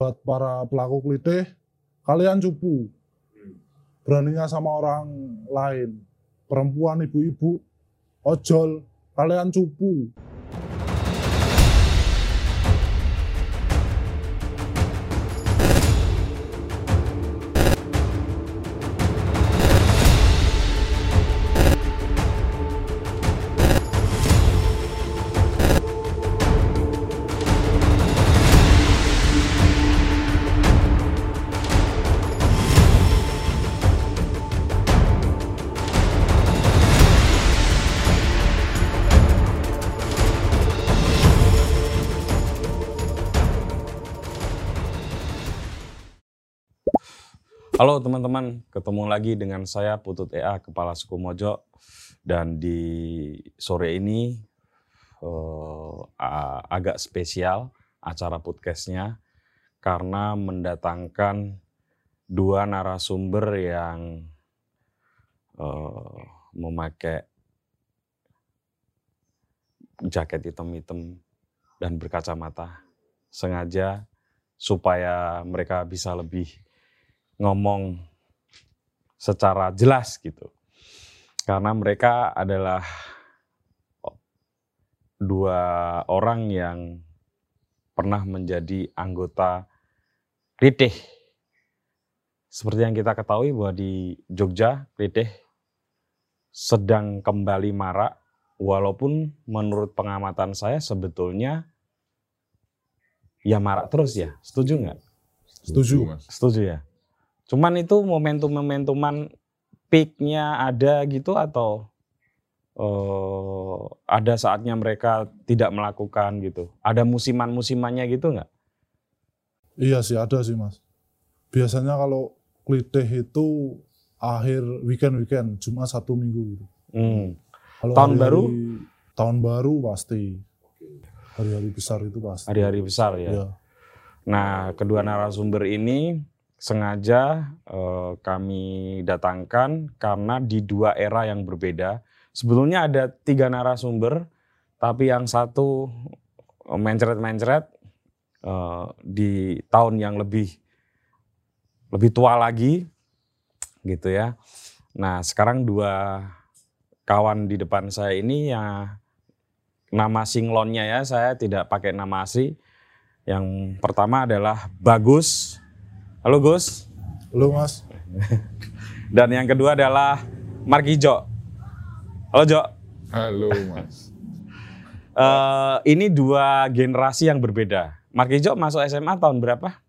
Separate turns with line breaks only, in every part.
buat para pelaku klitih, kalian cupu. Beraninya sama orang lain. Perempuan, ibu-ibu, ojol, kalian cupu.
Halo teman-teman, ketemu lagi dengan saya Putut EA Kepala Suku Mojo. Dan di sore ini a- agak spesial acara podcastnya karena mendatangkan dua narasumber yang eh, memakai jaket hitam-hitam dan berkacamata. Sengaja supaya mereka bisa lebih ngomong secara jelas gitu. Karena mereka adalah dua orang yang pernah menjadi anggota Klitih. Seperti yang kita ketahui bahwa di Jogja Klitih sedang kembali marak walaupun menurut pengamatan saya sebetulnya ya marak terus ya. Setuju nggak?
Setuju.
Mas.
Setuju ya. Cuman itu momentum-momentuman peaknya ada gitu atau eh, ada saatnya mereka tidak melakukan gitu. Ada musiman-musimannya gitu nggak?
Iya sih, ada sih mas. Biasanya kalau klitih itu akhir weekend-weekend, cuma satu minggu gitu.
Hmm.
Kalau
Tahun
hari-hari-
baru?
Tahun baru pasti. Hari-hari besar itu pasti.
Hari-hari besar ya.
Iya.
Nah, kedua narasumber ini sengaja eh, kami datangkan karena di dua era yang berbeda. Sebetulnya ada tiga narasumber, tapi yang satu eh, mencret-mencret eh, di tahun yang lebih lebih tua lagi, gitu ya. Nah, sekarang dua kawan di depan saya ini ya nama singlonnya ya saya tidak pakai nama asli. Yang pertama adalah Bagus. Halo Gus.
Halo mas,
Dan yang kedua adalah Markijo. Halo Jo.
Halo Mas.
Eh, ini dua generasi yang berbeda. Markijo masuk SMA tahun berapa?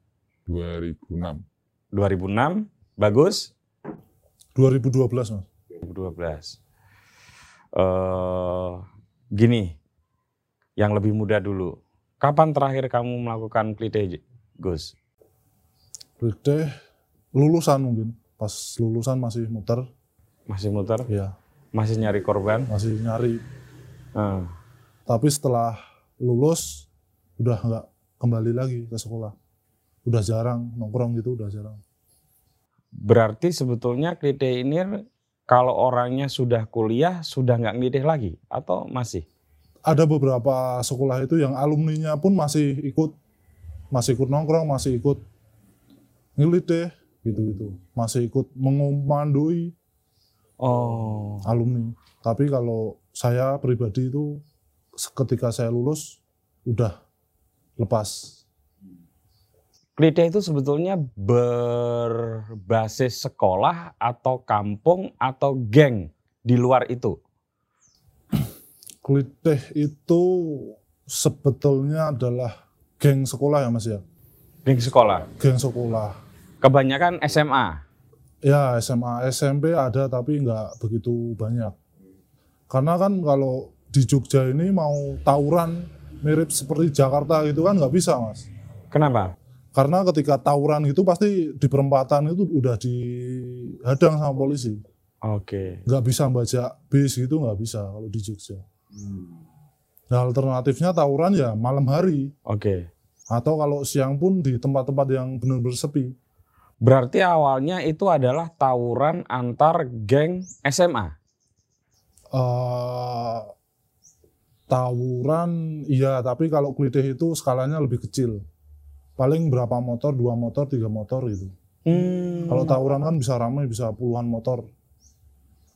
2006.
2006. Bagus?
2012 mas.
2012. Eh, gini, yang lebih muda dulu. Kapan terakhir kamu melakukan klite, Gus?
Klitih lulusan mungkin. Pas lulusan masih muter,
Masih muter?
ya
Masih nyari korban?
masih nyari.
Eh,
Tapi setelah lulus, udah nggak kembali lagi ke sekolah. Udah jarang nongkrong gitu, udah jarang.
Berarti sebetulnya klite ini kalau orangnya sudah kuliah sudah nggak ngelitih lagi atau masih?
ada beberapa sekolah itu yang alumninya pun masih ikut masih ikut nongkrong, masih ikut ngelitih gitu-gitu. Masih ikut mengomandoi
Oh,
alumni. Tapi kalau saya pribadi itu ketika saya lulus udah lepas.
klite itu sebetulnya berbasis sekolah atau kampung atau geng di luar itu.
Klitih itu sebetulnya adalah geng sekolah ya Mas ya.
Geng sekolah.
Geng sekolah.
Kebanyakan SMA.
Ya SMA, SMP ada tapi nggak begitu banyak. Karena kan kalau di Jogja ini mau tawuran mirip seperti Jakarta gitu kan nggak bisa mas.
Kenapa?
Karena ketika tawuran itu pasti di perempatan itu udah dihadang sama polisi.
Oke.
Nggak bisa baca bis gitu nggak bisa kalau di Jogja. Nah alternatifnya tawuran ya malam hari.
Oke.
Atau kalau siang pun di tempat-tempat yang benar-benar sepi.
Berarti awalnya itu adalah tawuran antar geng SMA.
eh tawuran iya tapi kalau klitih itu skalanya lebih kecil paling berapa motor, dua motor, tiga motor gitu.
Hmm.
Kalau tawuran kan bisa ramai, bisa puluhan motor.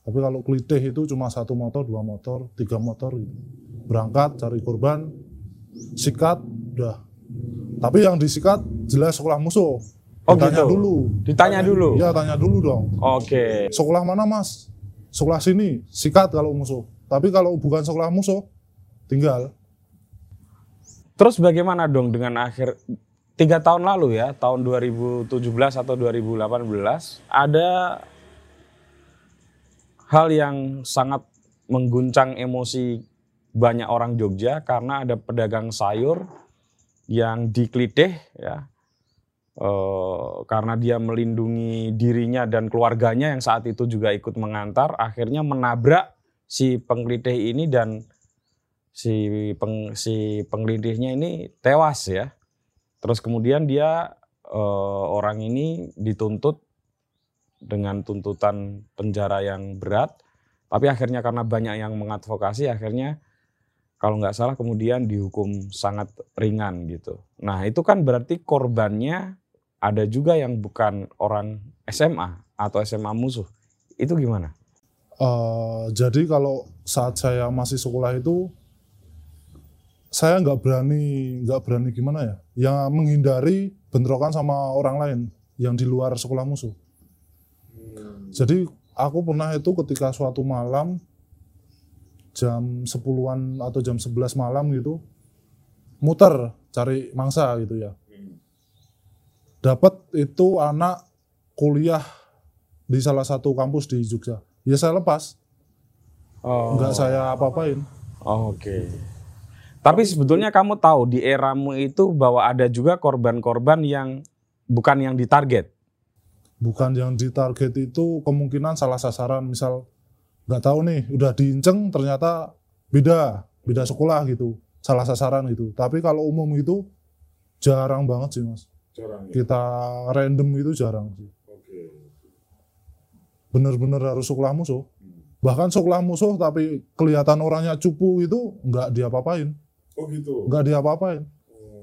Tapi kalau kelitih itu cuma satu motor, dua motor, tiga motor gitu. Berangkat cari korban, sikat, udah. Tapi yang disikat jelas sekolah musuh.
Oh,
Ditanya
gitu?
dulu.
Ditanya dulu.
Iya, tanya dulu dong.
Oke.
Sekolah mana mas? Sekolah sini, sikat kalau musuh. Tapi kalau bukan sekolah musuh, tinggal.
Terus bagaimana dong dengan akhir tiga tahun lalu ya, tahun 2017 atau 2018 ada hal yang sangat mengguncang emosi banyak orang Jogja karena ada pedagang sayur yang dikelitih ya eh, karena dia melindungi dirinya dan keluarganya yang saat itu juga ikut mengantar akhirnya menabrak si pengelitih ini dan si peng, si pengelitihnya ini tewas ya. Terus kemudian dia eh, orang ini dituntut dengan tuntutan penjara yang berat, tapi akhirnya karena banyak yang mengadvokasi, akhirnya kalau nggak salah kemudian dihukum sangat ringan gitu. Nah itu kan berarti korbannya ada juga yang bukan orang SMA atau SMA musuh. Itu gimana?
Eh, jadi kalau saat saya masih sekolah itu saya nggak berani nggak berani gimana ya yang menghindari bentrokan sama orang lain yang di luar sekolah musuh jadi aku pernah itu ketika suatu malam jam 10-an atau jam 11 malam gitu muter cari mangsa gitu ya dapat itu anak kuliah di salah satu kampus di Jogja. Ya saya lepas.
Oh,
nggak saya apa-apain.
Oke. Tapi sebetulnya kamu tahu di eramu itu bahwa ada juga korban-korban yang bukan yang ditarget.
bukan yang ditarget itu kemungkinan salah sasaran. Misal nggak tahu nih udah diinceng ternyata beda beda sekolah gitu. Salah sasaran gitu. Tapi kalau umum itu jarang banget sih mas
Jarang
kita random itu jarang sih.
Oke.
bener-bener harus sekolah musuh bahkan sekolah musuh tapi kelihatan orangnya cupu itu nggak diapa-apain.
Oh gitu.
nggak diapa-apain.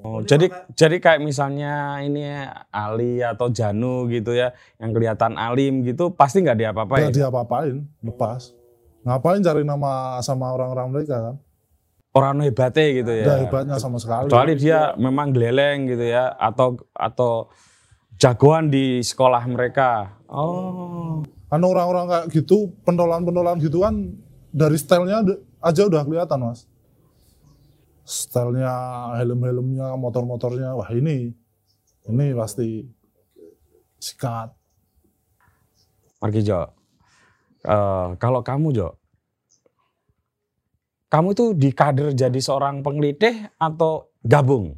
Oh, jadi jadi kayak misalnya ini Ali atau Janu gitu ya, yang kelihatan alim gitu, pasti nggak diapa-apain.
nggak diapa-apain lepas. Ngapain cari nama sama orang-orang mereka kan
Orang hebatnya gitu ya.
nggak hebatnya sama sekali
Kecuali dia memang geleleng gitu ya, atau atau jagoan di sekolah mereka. Oh,
kan orang-orang kayak gitu pentolan-pentolan gitu kan dari stylenya aja udah kelihatan mas stylenya helm-helmnya motor-motornya wah ini ini pasti sikat
Marki Jo. Eh, kalau kamu Jo, kamu tuh di kader jadi seorang pengelitih atau gabung?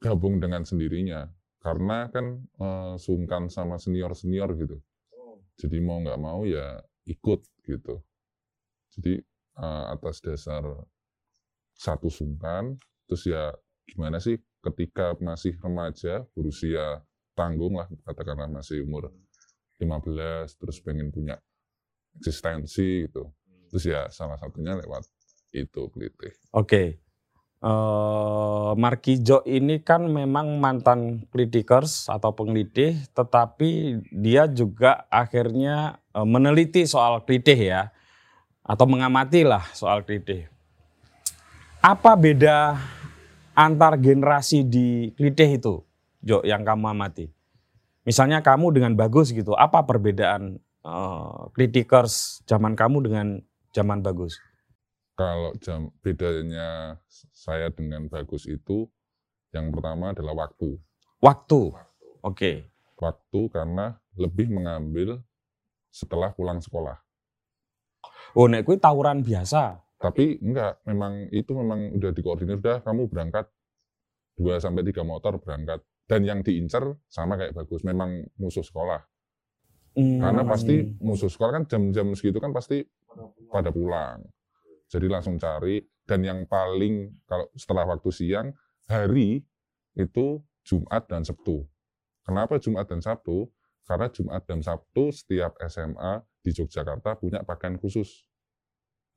Gabung dengan sendirinya. Karena kan eh, sungkan sama senior-senior gitu. Jadi mau nggak mau ya ikut gitu. Jadi eh, atas dasar satu sungkan, terus ya gimana sih ketika masih remaja, berusia tanggung lah, katakanlah masih umur 15, terus pengen punya eksistensi gitu. Terus ya salah satunya lewat itu kelitih.
Oke. Eh Markijo ini kan memang mantan kritikers atau pengelitih, tetapi dia juga akhirnya eh, meneliti soal klitih ya, atau mengamati lah soal klitih. Apa beda antar generasi di klitih itu, Jo, yang kamu amati? Misalnya kamu dengan bagus gitu, apa perbedaan eh, kritikers zaman kamu dengan zaman bagus?
Kalau jam bedanya saya dengan bagus itu yang pertama adalah waktu.
Waktu. Oke.
Waktu karena lebih mengambil setelah pulang sekolah.
Oh, nek kuwi tawuran biasa.
Tapi enggak, memang itu memang udah dikoordinir udah kamu berangkat 2 sampai 3 motor berangkat dan yang diincer sama kayak bagus memang musuh sekolah.
Hmm.
Karena pasti musuh sekolah kan jam-jam segitu kan pasti pada pulang. Jadi langsung cari dan yang paling kalau setelah waktu siang hari itu Jumat dan Sabtu. Kenapa Jumat dan Sabtu? Karena Jumat dan Sabtu setiap SMA di Yogyakarta punya pakaian khusus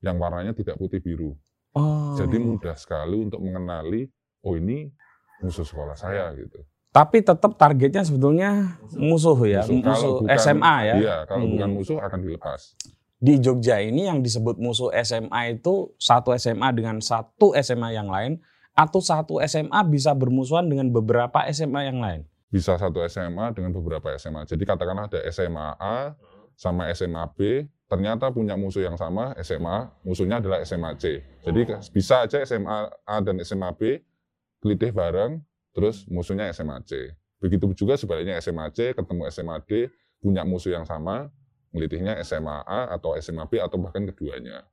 yang warnanya tidak putih biru.
Oh.
Jadi mudah sekali untuk mengenali, oh ini musuh sekolah saya gitu.
Tapi tetap targetnya sebetulnya musuh ya, musuh,
Kalau bukan-
SMA ya.
Iya, kalau
Hmm.
bukan musuh akan dilepas.
Di Jogja ini yang disebut musuh SMA itu satu SMA dengan satu SMA yang lain atau satu SMA bisa bermusuhan dengan beberapa SMA yang lain.
Bisa satu SMA dengan beberapa SMA. Jadi katakanlah ada SMA A sama SMA B, ternyata punya musuh yang sama, SMA, musuhnya adalah SMA C. Jadi bisa aja SMA A dan SMA B kelitih bareng, terus musuhnya SMA C. Begitu juga sebaliknya SMA C ketemu SMA D, punya musuh yang sama, ngelitihnya SMA A atau SMA B atau bahkan keduanya.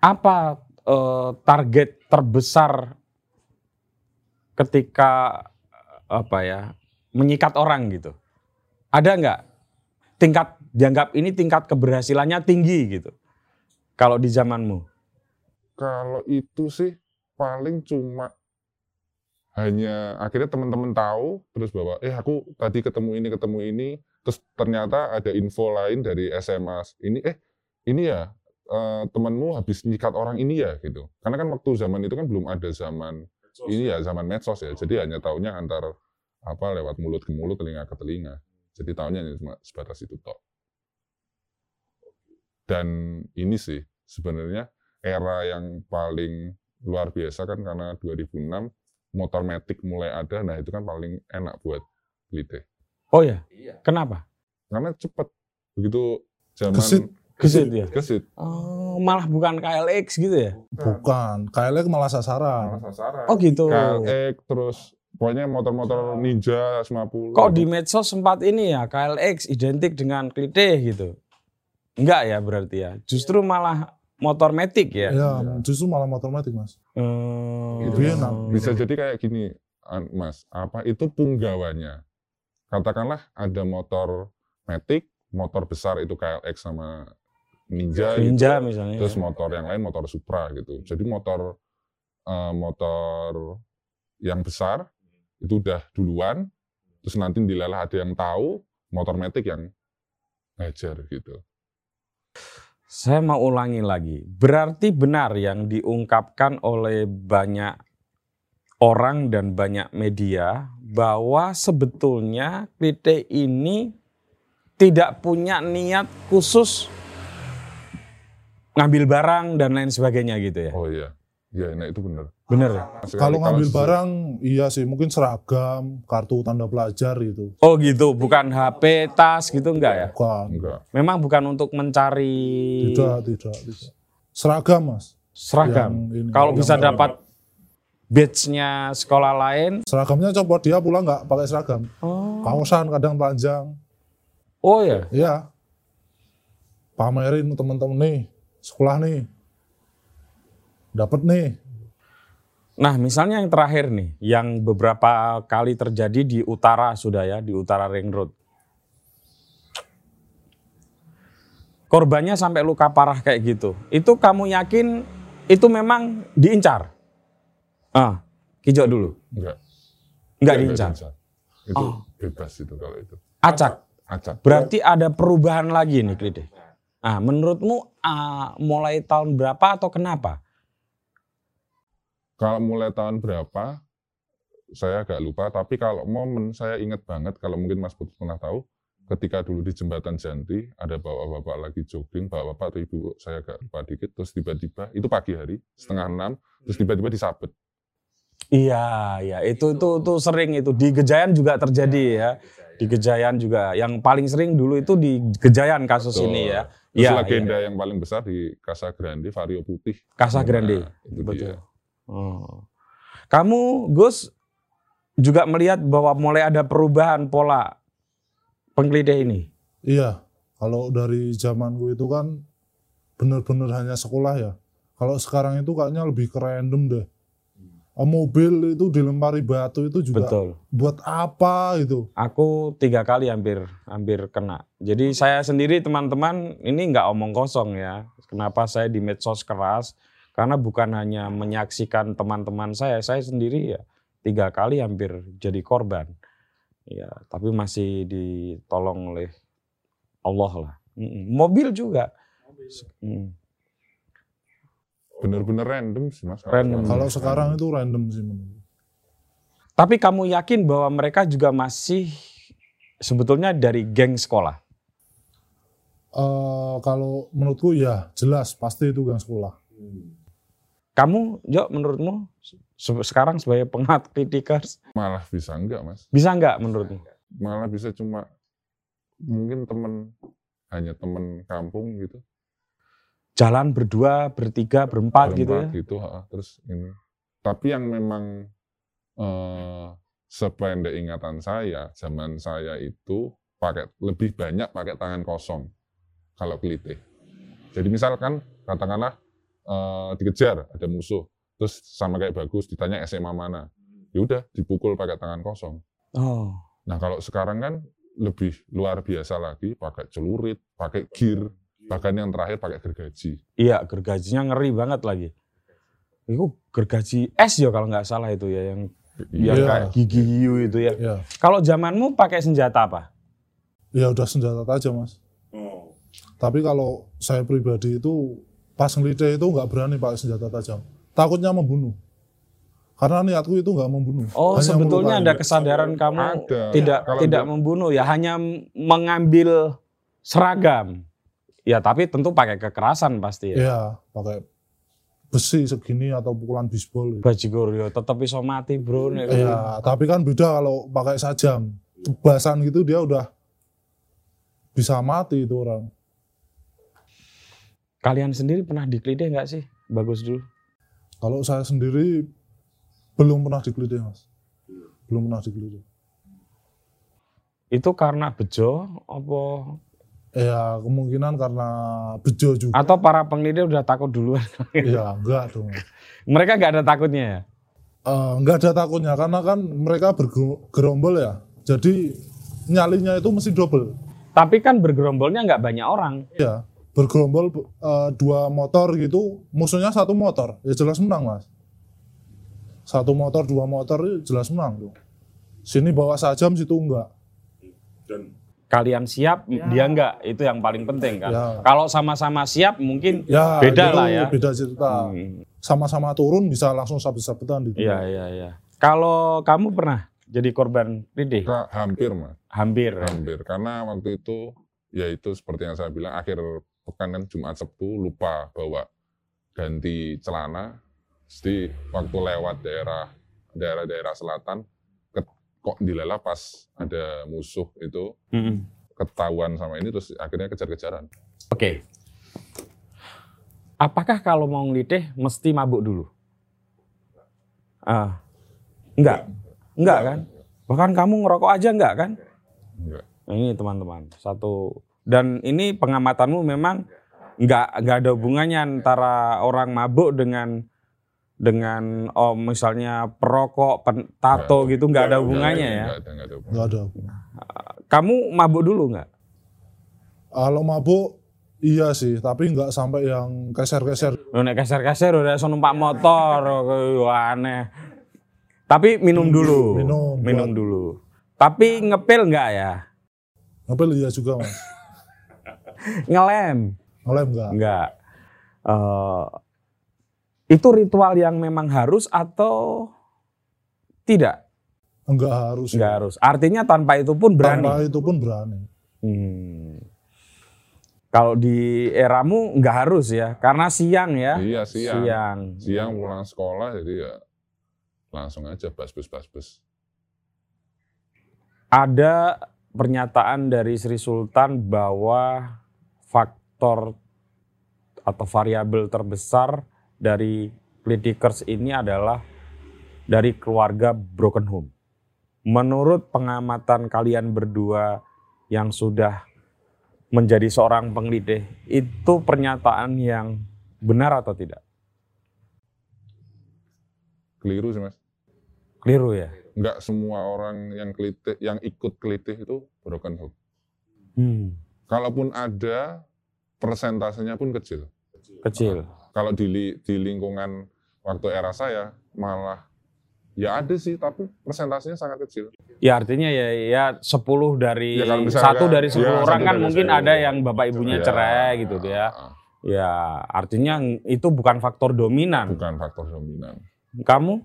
Apa eh, target terbesar ketika apa ya menyikat orang gitu? Ada nggak tingkat dianggap ini tingkat keberhasilannya tinggi gitu? Kalau di zamanmu?
Kalau itu sih paling cuma hanya akhirnya teman-teman tahu terus bahwa eh aku tadi ketemu ini ketemu ini. Terus ternyata ada info lain dari SMA ini eh ini ya eh, temanmu habis nyikat orang ini ya gitu. Karena kan waktu zaman itu kan belum ada zaman ini ya. zaman medsos ya. Jadi hanya taunya antar apa lewat mulut ke mulut telinga ke telinga. Jadi tahunya hanya cuma sebatas itu tok. Dan ini sih sebenarnya era yang paling luar biasa kan karena 2006 motor metik mulai ada, nah itu kan paling enak buat Lite.
Oh ya, kenapa?
Karena cepat. Begitu zaman
Gesit.
Gesit ya?
Gesit.
Oh, malah bukan KLX gitu ya?
Bukan, KLX malah sasaran.
Oh gitu.
KLX terus pokoknya motor-motor Ninja 50.
Kok di medsos sempat ini ya KLX identik dengan klite gitu? Enggak ya berarti ya. Justru malah motor metik ya.
Ya, justru malah motor metik mas.
Hmm.
Lebih enak.
bisa jadi kayak gini, Mas. Apa itu punggawanya? Katakanlah ada motor metik, motor besar itu KLX sama Ninja, gitu.
Ninja misalnya.
terus motor yang lain motor Supra gitu. Jadi motor eh, motor yang besar itu udah duluan, terus nanti dilelah ada yang tahu, motor metik yang ngajar gitu.
Saya mau ulangi lagi. Berarti benar yang diungkapkan oleh banyak orang dan banyak media bahwa sebetulnya klite ini tidak punya niat khusus ngambil barang dan lain sebagainya gitu ya.
Oh iya, iya, nah itu benar.
Bener ya?
Kalau ngambil barang, iya sih mungkin seragam, kartu tanda pelajar gitu.
Oh gitu, bukan HP, tas gitu enggak ya?
Bukan,
enggak.
Memang bukan untuk mencari
tidak, tidak, tidak. Seragam mas.
seragam.
Yang ini,
Kalau
yang
bisa
lain.
dapat badge-nya sekolah lain.
Seragamnya coba dia pulang nggak pakai seragam.
Oh,
Kaosan kadang telanjang.
oh ya.
Iya. Pamerin teman-teman nih, sekolah nih. Dapat nih.
Nah, misalnya yang terakhir nih, yang beberapa kali terjadi di utara sudah ya, di utara ring road. Korbannya sampai luka parah kayak gitu. Itu kamu yakin itu memang diincar? Ah, kijok dulu.
Enggak.
Enggak diincar.
Itu
Oh.
bebas itu kalau itu.
Acak.
Acak.
Berarti ada perubahan lagi nih, Klide. Ah, menurutmu ah, mulai tahun berapa atau kenapa?
Kalau mulai tahun berapa, saya agak lupa. Tapi kalau momen saya ingat banget, kalau mungkin Mas Putut pernah tahu, ketika dulu di jembatan Janti, ada bapak-bapak lagi jogging, bapak-bapak atau ibu, saya agak lupa dikit, terus tiba-tiba, itu pagi hari, setengah enam, terus tiba-tiba disabet.
Iya, ya itu itu itu sering itu di Gejayan juga terjadi ya. Di Gejayan juga yang paling sering dulu itu di Gejayan kasus
Betul.
ini ya.
Terus
Iya,
legenda yang paling besar di Casa Grande, Vario Putih.
Casa Grande.
Nah, itu
Betul.
dia.
Oh. Kamu Gus juga melihat bahwa mulai ada perubahan pola penglide ini.
Iya. Kalau dari zamanku itu kan bener-bener hanya sekolah ya. Kalau sekarang itu kayaknya lebih ke random deh. Eh, Mobil itu dilempari batu itu juga
Betul.
buat apa itu?
Aku tiga kali hampir hampir kena. Jadi saya sendiri teman-teman ini nggak omong kosong ya. Kenapa saya di medsos keras? Karena bukan hanya menyaksikan teman-teman saya, saya sendiri ya tiga kali hampir jadi korban. Ya, tapi masih ditolong oleh Allah lah. Mobil juga. Mm.
bener-bener random sih mas.
Random.
Kalau sekarang itu random sih menurut.
Tapi kamu yakin bahwa mereka juga masih sebetulnya dari geng sekolah?
Eh, kalau menurutku ya jelas pasti itu gang sekolah.
Kamu, Jo, menurutmu se- sekarang sebagai pengat kritikers
malah bisa enggak mas?
bisa nggak menurutmu?
Malah bisa cuma mungkin temen hanya temen kampung gitu.
Jalan berdua, bertiga, berempat, gitu ya?
berempat gitu, ha, terus ini. Tapi yang memang eh, sependek ingatan saya, zaman saya itu pakai lebih banyak pakai tangan kosong kalau kelitih. Jadi misalkan katakanlah eh, dikejar ada musuh, terus sama kayak bagus ditanya SMA mana, ya udah dipukul pakai tangan kosong.
Oh,
Nah kalau sekarang kan lebih luar biasa lagi pakai celurit, pakai gear, bahkan yang terakhir pakai gergaji.
iya gergajinya ngeri banget lagi. Itu gergaji es ya kalau nggak salah itu ya, yang yang
Iya.
kayak gigi hiu itu ya.
Ya,
Kalau zamanmu pakai senjata apa?
ya udah senjata tajam mas. Tapi kalau saya pribadi itu pas ngelidih itu nggak berani pakai senjata tajam. Takutnya membunuh. Karena niatku itu nggak membunuh.
Oh,
hanya
sebetulnya
melukai.
ada kesadaran kamu
Ada.
tidak
Kalau
tidak
dia-
membunuh ya, hanya mengambil seragam. Ya, tapi tentu pakai kekerasan pasti ya.
Iya, pakai besi segini atau pukulan bisbol. gitu.
Bajigur yo tetep iso mati, Bro.
Iya, tapi kan beda kalau pakai sajam. Tebasan gitu dia udah bisa mati itu orang.
Kalian sendiri pernah digledek nggak sih? Bagus dulu.
Kalau saya sendiri belum pernah digeledah, Mas. Belum pernah digeledah.
Itu karena bejo apa
Ya, kemungkinan karena bejo juga.
atau para penglidik udah takut duluan?
Iya, enggak dong.
Mereka nggak ada takutnya ya?
Eh, enggak ada takutnya karena kan mereka bergerombol ya. Jadi nyalinya itu mesti double.
Tapi kan bergerombolnya nggak banyak orang.
Ya, bergerombol eh, dua motor gitu, musuhnya satu motor, ya jelas menang mas. Satu motor, dua motor, ya jelas menang tuh. Sini bawa sajam, situ enggak.
Kalian siap, dia nggak. Itu yang paling penting kan.
Ya.
Kalau sama-sama siap mungkin
Ya,
Beda lah ya.
Beda cerita.
Hmm,
Sama-sama turun bisa langsung sabet-sabetan gitu.
Iya, iya, iya. Kalau kamu pernah jadi korban?
Kita hampir mas,
Hampir. ya?
hampir. Karena waktu itu, ya itu seperti yang saya bilang, akhir pekan kan Jumat Sabtu lupa bawa ganti celana. Jadi waktu lewat daerah daerah-daerah selatan, ke- kok dilalah pas ada musuh itu
Mm-mm.
ketahuan sama ini terus akhirnya kejar-kejaran.
Oke. Apakah kalau mau ngelitih mesti mabuk dulu? Ah, enggak, enggak kan? Bahkan kamu ngerokok aja enggak kan?
Enggak.
Ini teman-teman satu dan ini pengamatanmu memang enggak enggak ada hubungannya antara orang mabuk dengan dengan oh misalnya perokok, pen- tato gitu enggak ada hubungannya ya.
Enggak ada, enggak ada hubungannya.
Enggak ada.
Kamu mabuk dulu enggak?
Kalau mabuk, iya sih. Tapi enggak sampai yang keser-keser.
Lo nek keser-keser udah iso numpak motor, wah aneh. Tapi minum dulu.
Minum,
minum
buat-
dulu. Tapi ngepil enggak ya?
Ngepel iya juga mas.
Ngelem
Ngelem enggak.
enggak. Eh, itu ritual yang memang harus atau tidak?
Enggak harus.
Enggak harus. Artinya tanpa itu pun berani.
Tanpa itu pun berani.
Hmm. Kalau di eramu enggak harus ya, karena siang ya.
Iya siang.
Siang.
Siang pulang sekolah jadi ya langsung aja basbes basbes.
ada pernyataan dari Sri Sultan bahwa faktor atau variabel terbesar dari politikers ini adalah dari keluarga broken home. Menurut pengamatan kalian berdua yang sudah menjadi seorang penglidih, itu pernyataan yang benar atau tidak?
Keliru sih mas.
Keliru ya?
Enggak semua orang yang kelitih, yang ikut kelitih itu broken home.
Hmm,
Kalaupun ada, persentasenya pun kecil.
kecil.
Kalau di, di lingkungan waktu era saya malah ya ada sih, tapi persentasenya sangat kecil.
Ya artinya ya ya 10 dari
Ya,
satu dari 10
ya,
orang kan mungkin
10.
ada yang bapak ibunya
Ya.
cerai gitu ya.
Ah,
Ya, artinya itu bukan faktor dominan.
bukan faktor dominan.
Kamu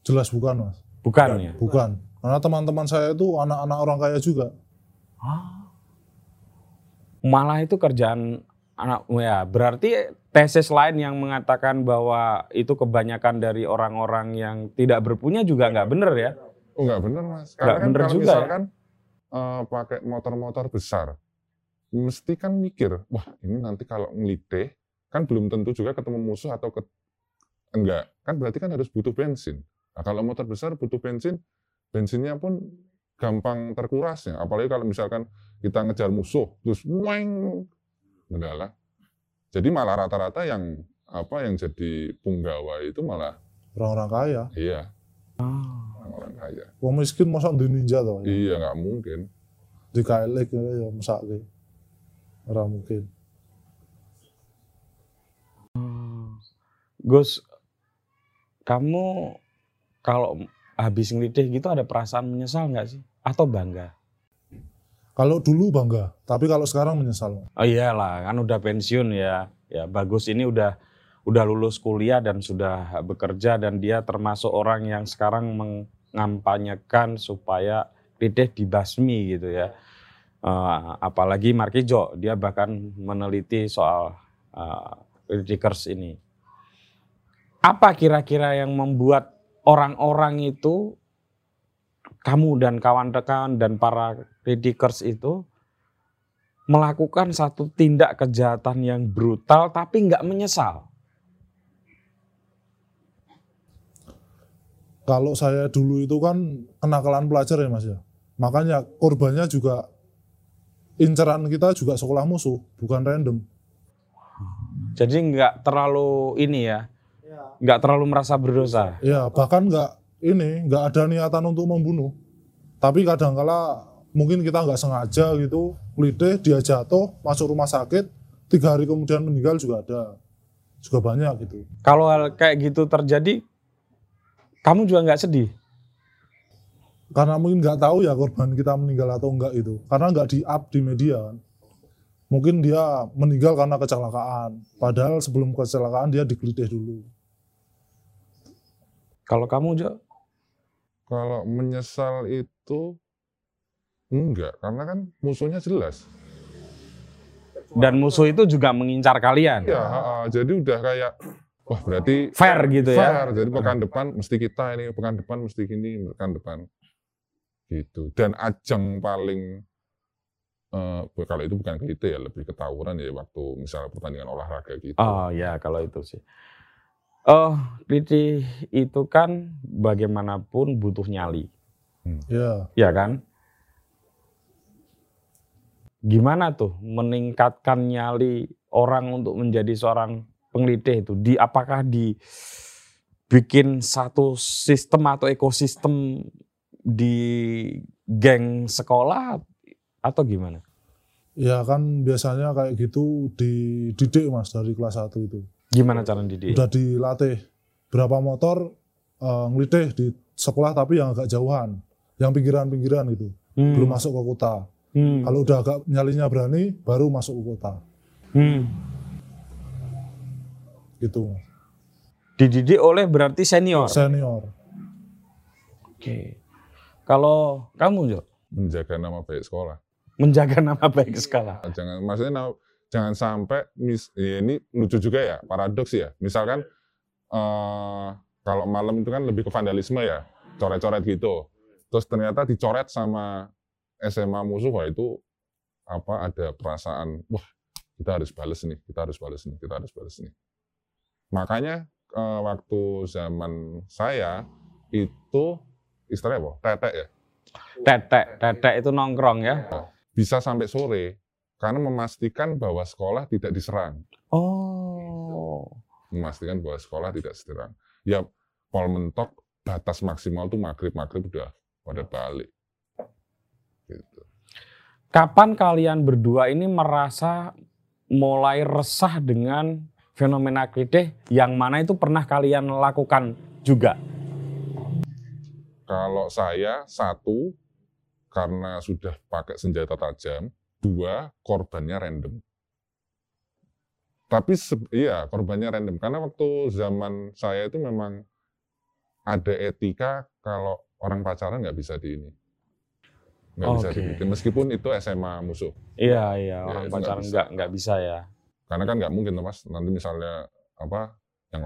Jelas bukan mas.
bukan ya?
Bukan. Karena teman-teman saya itu anak-anak orang kaya juga.
Malah itu kerjaan anak ya, berarti tesis lain yang mengatakan bahwa itu kebanyakan dari orang-orang yang tidak berpunya juga nggak bener ya?
Nggak bener mas.
Nggak
Karena kan
bener
kalau
juga ya?
misalkan eh, pakai motor-motor besar, mesti kan mikir, wah ini nanti kalau ngelitih, kan belum tentu juga ketemu musuh atau ke enggak. Kan berarti kan harus butuh bensin. Nah, kalau motor besar butuh bensin, bensinnya pun gampang terkurasnya. Apalagi kalau misalkan kita ngejar musuh, terus weng, enggak lah. Jadi malah rata-rata yang apa yang jadi punggawa itu malah
Orang-orang kaya.
iya orang kaya.
Wong miskin masa di ninja toh. Ya.
Iya nggak mungkin.
Di kailek ya mesake. Ora mungkin.
Gus, kamu kalau habis ngelitih gitu ada perasaan menyesal nggak sih? Atau bangga?
Kalau dulu bangga, tapi kalau sekarang menyesal.
Oh iyalah, kan udah pensiun ya. Ya bagus ini udah udah lulus kuliah dan sudah bekerja dan dia termasuk orang yang sekarang mengampanyekan supaya lideh dibasmi gitu ya. Eh, apalagi Markijo, dia bahkan meneliti soal uh, Ridikers ini. Apa kira-kira yang membuat orang-orang itu kamu dan kawan-kawan dan para Ridikers itu melakukan satu tindak kejahatan yang brutal tapi nggak menyesal.
Kalau saya dulu itu kan kenakalan pelajar ya mas ya. Makanya korbannya juga inceran kita juga sekolah musuh, bukan random.
Jadi nggak terlalu ini ya, nggak terlalu merasa berdosa.
Ya bahkan nggak ini nggak ada niatan untuk membunuh. Tapi kadangkala mungkin kita nggak sengaja gitu, lideh dia jatuh masuk rumah sakit, tiga hari kemudian meninggal juga ada, juga banyak gitu.
Kalau hal kayak gitu terjadi, kamu juga nggak sedih.
Karena mungkin nggak tahu ya korban kita meninggal atau enggak itu, karena nggak di up di media kan. Mungkin dia meninggal karena kecelakaan, padahal sebelum kecelakaan dia digelitih dulu.
Kalau kamu Jo,
Kalau menyesal itu enggak, karena kan musuhnya jelas.
dan musuh itu juga mengincar kalian.
Ya, jadi udah kayak wah berarti
Fair gitu ya.
fair. Jadi pekan depan mesti kita ini, pekan depan mesti gini, pekan depan gitu. Dan ajang paling eh, kalau itu bukan gitu ya, lebih ketawuran ya waktu misalnya pertandingan olahraga gitu.
Oh ya kalau itu sih. Oh, Riti itu kan bagaimanapun butuh nyali,
Ya,
ya kan? Gimana tuh meningkatkan nyali orang untuk menjadi seorang pengelitih itu? Di apakah di bikin satu sistem atau ekosistem di geng sekolah atau gimana?
ya kan biasanya kayak gitu dididik mas dari kelas 1 itu.
Gimana cara didik?
Udah dilatih berapa motor eh, ngelitih di sekolah tapi yang agak jauhan, yang pinggiran-pinggiran gitu,
Hmm,
belum masuk ke kota.
hmm,
Kalau udah agak nyalinya berani, baru masuk ke kota.
hmm.
Gitu, Mas.
Dididik oleh berarti senior.
senior.
Oke. Kalau kamu Jo,
Menjaga nama baik sekolah.
menjaga nama baik skala.
Jangan maksudnya jangan sampai mis, ya ini lucu juga ya, paradoks ya. Misalkan eh, kalau malam itu kan lebih ke vandalisme ya, coret-coret gitu. Terus ternyata dicoret sama SMA musuh, wah itu apa ada perasaan, wah kita harus balas nih, kita harus balas nih, kita harus balas nih. Makanya eh, waktu zaman saya itu istilahnya apa? Tetek ya,
Tetek, tetek itu nongkrong ya.
bisa sampai sore karena memastikan bahwa sekolah tidak diserang.
Oh.
Memastikan bahwa sekolah tidak diserang. Ya, pol mentok batas maksimal tuh maghrib maghrib udah pada balik. Gitu.
Kapan kalian berdua ini merasa mulai resah dengan fenomena kritih yang mana itu pernah kalian lakukan juga?
Kalau saya satu karena sudah pakai senjata tajam, dua korbannya random. tapi iya korbannya random karena waktu zaman saya itu memang ada etika kalau orang pacaran nggak bisa di ini nggak bisa
Oke.
dibikin meskipun itu SMA musuh
Iya, iya,
Ya,
orang
nggak
pacaran
bisa.
nggak nggak bisa ya.
karena kan nggak mungkin tuh mas nanti misalnya apa yang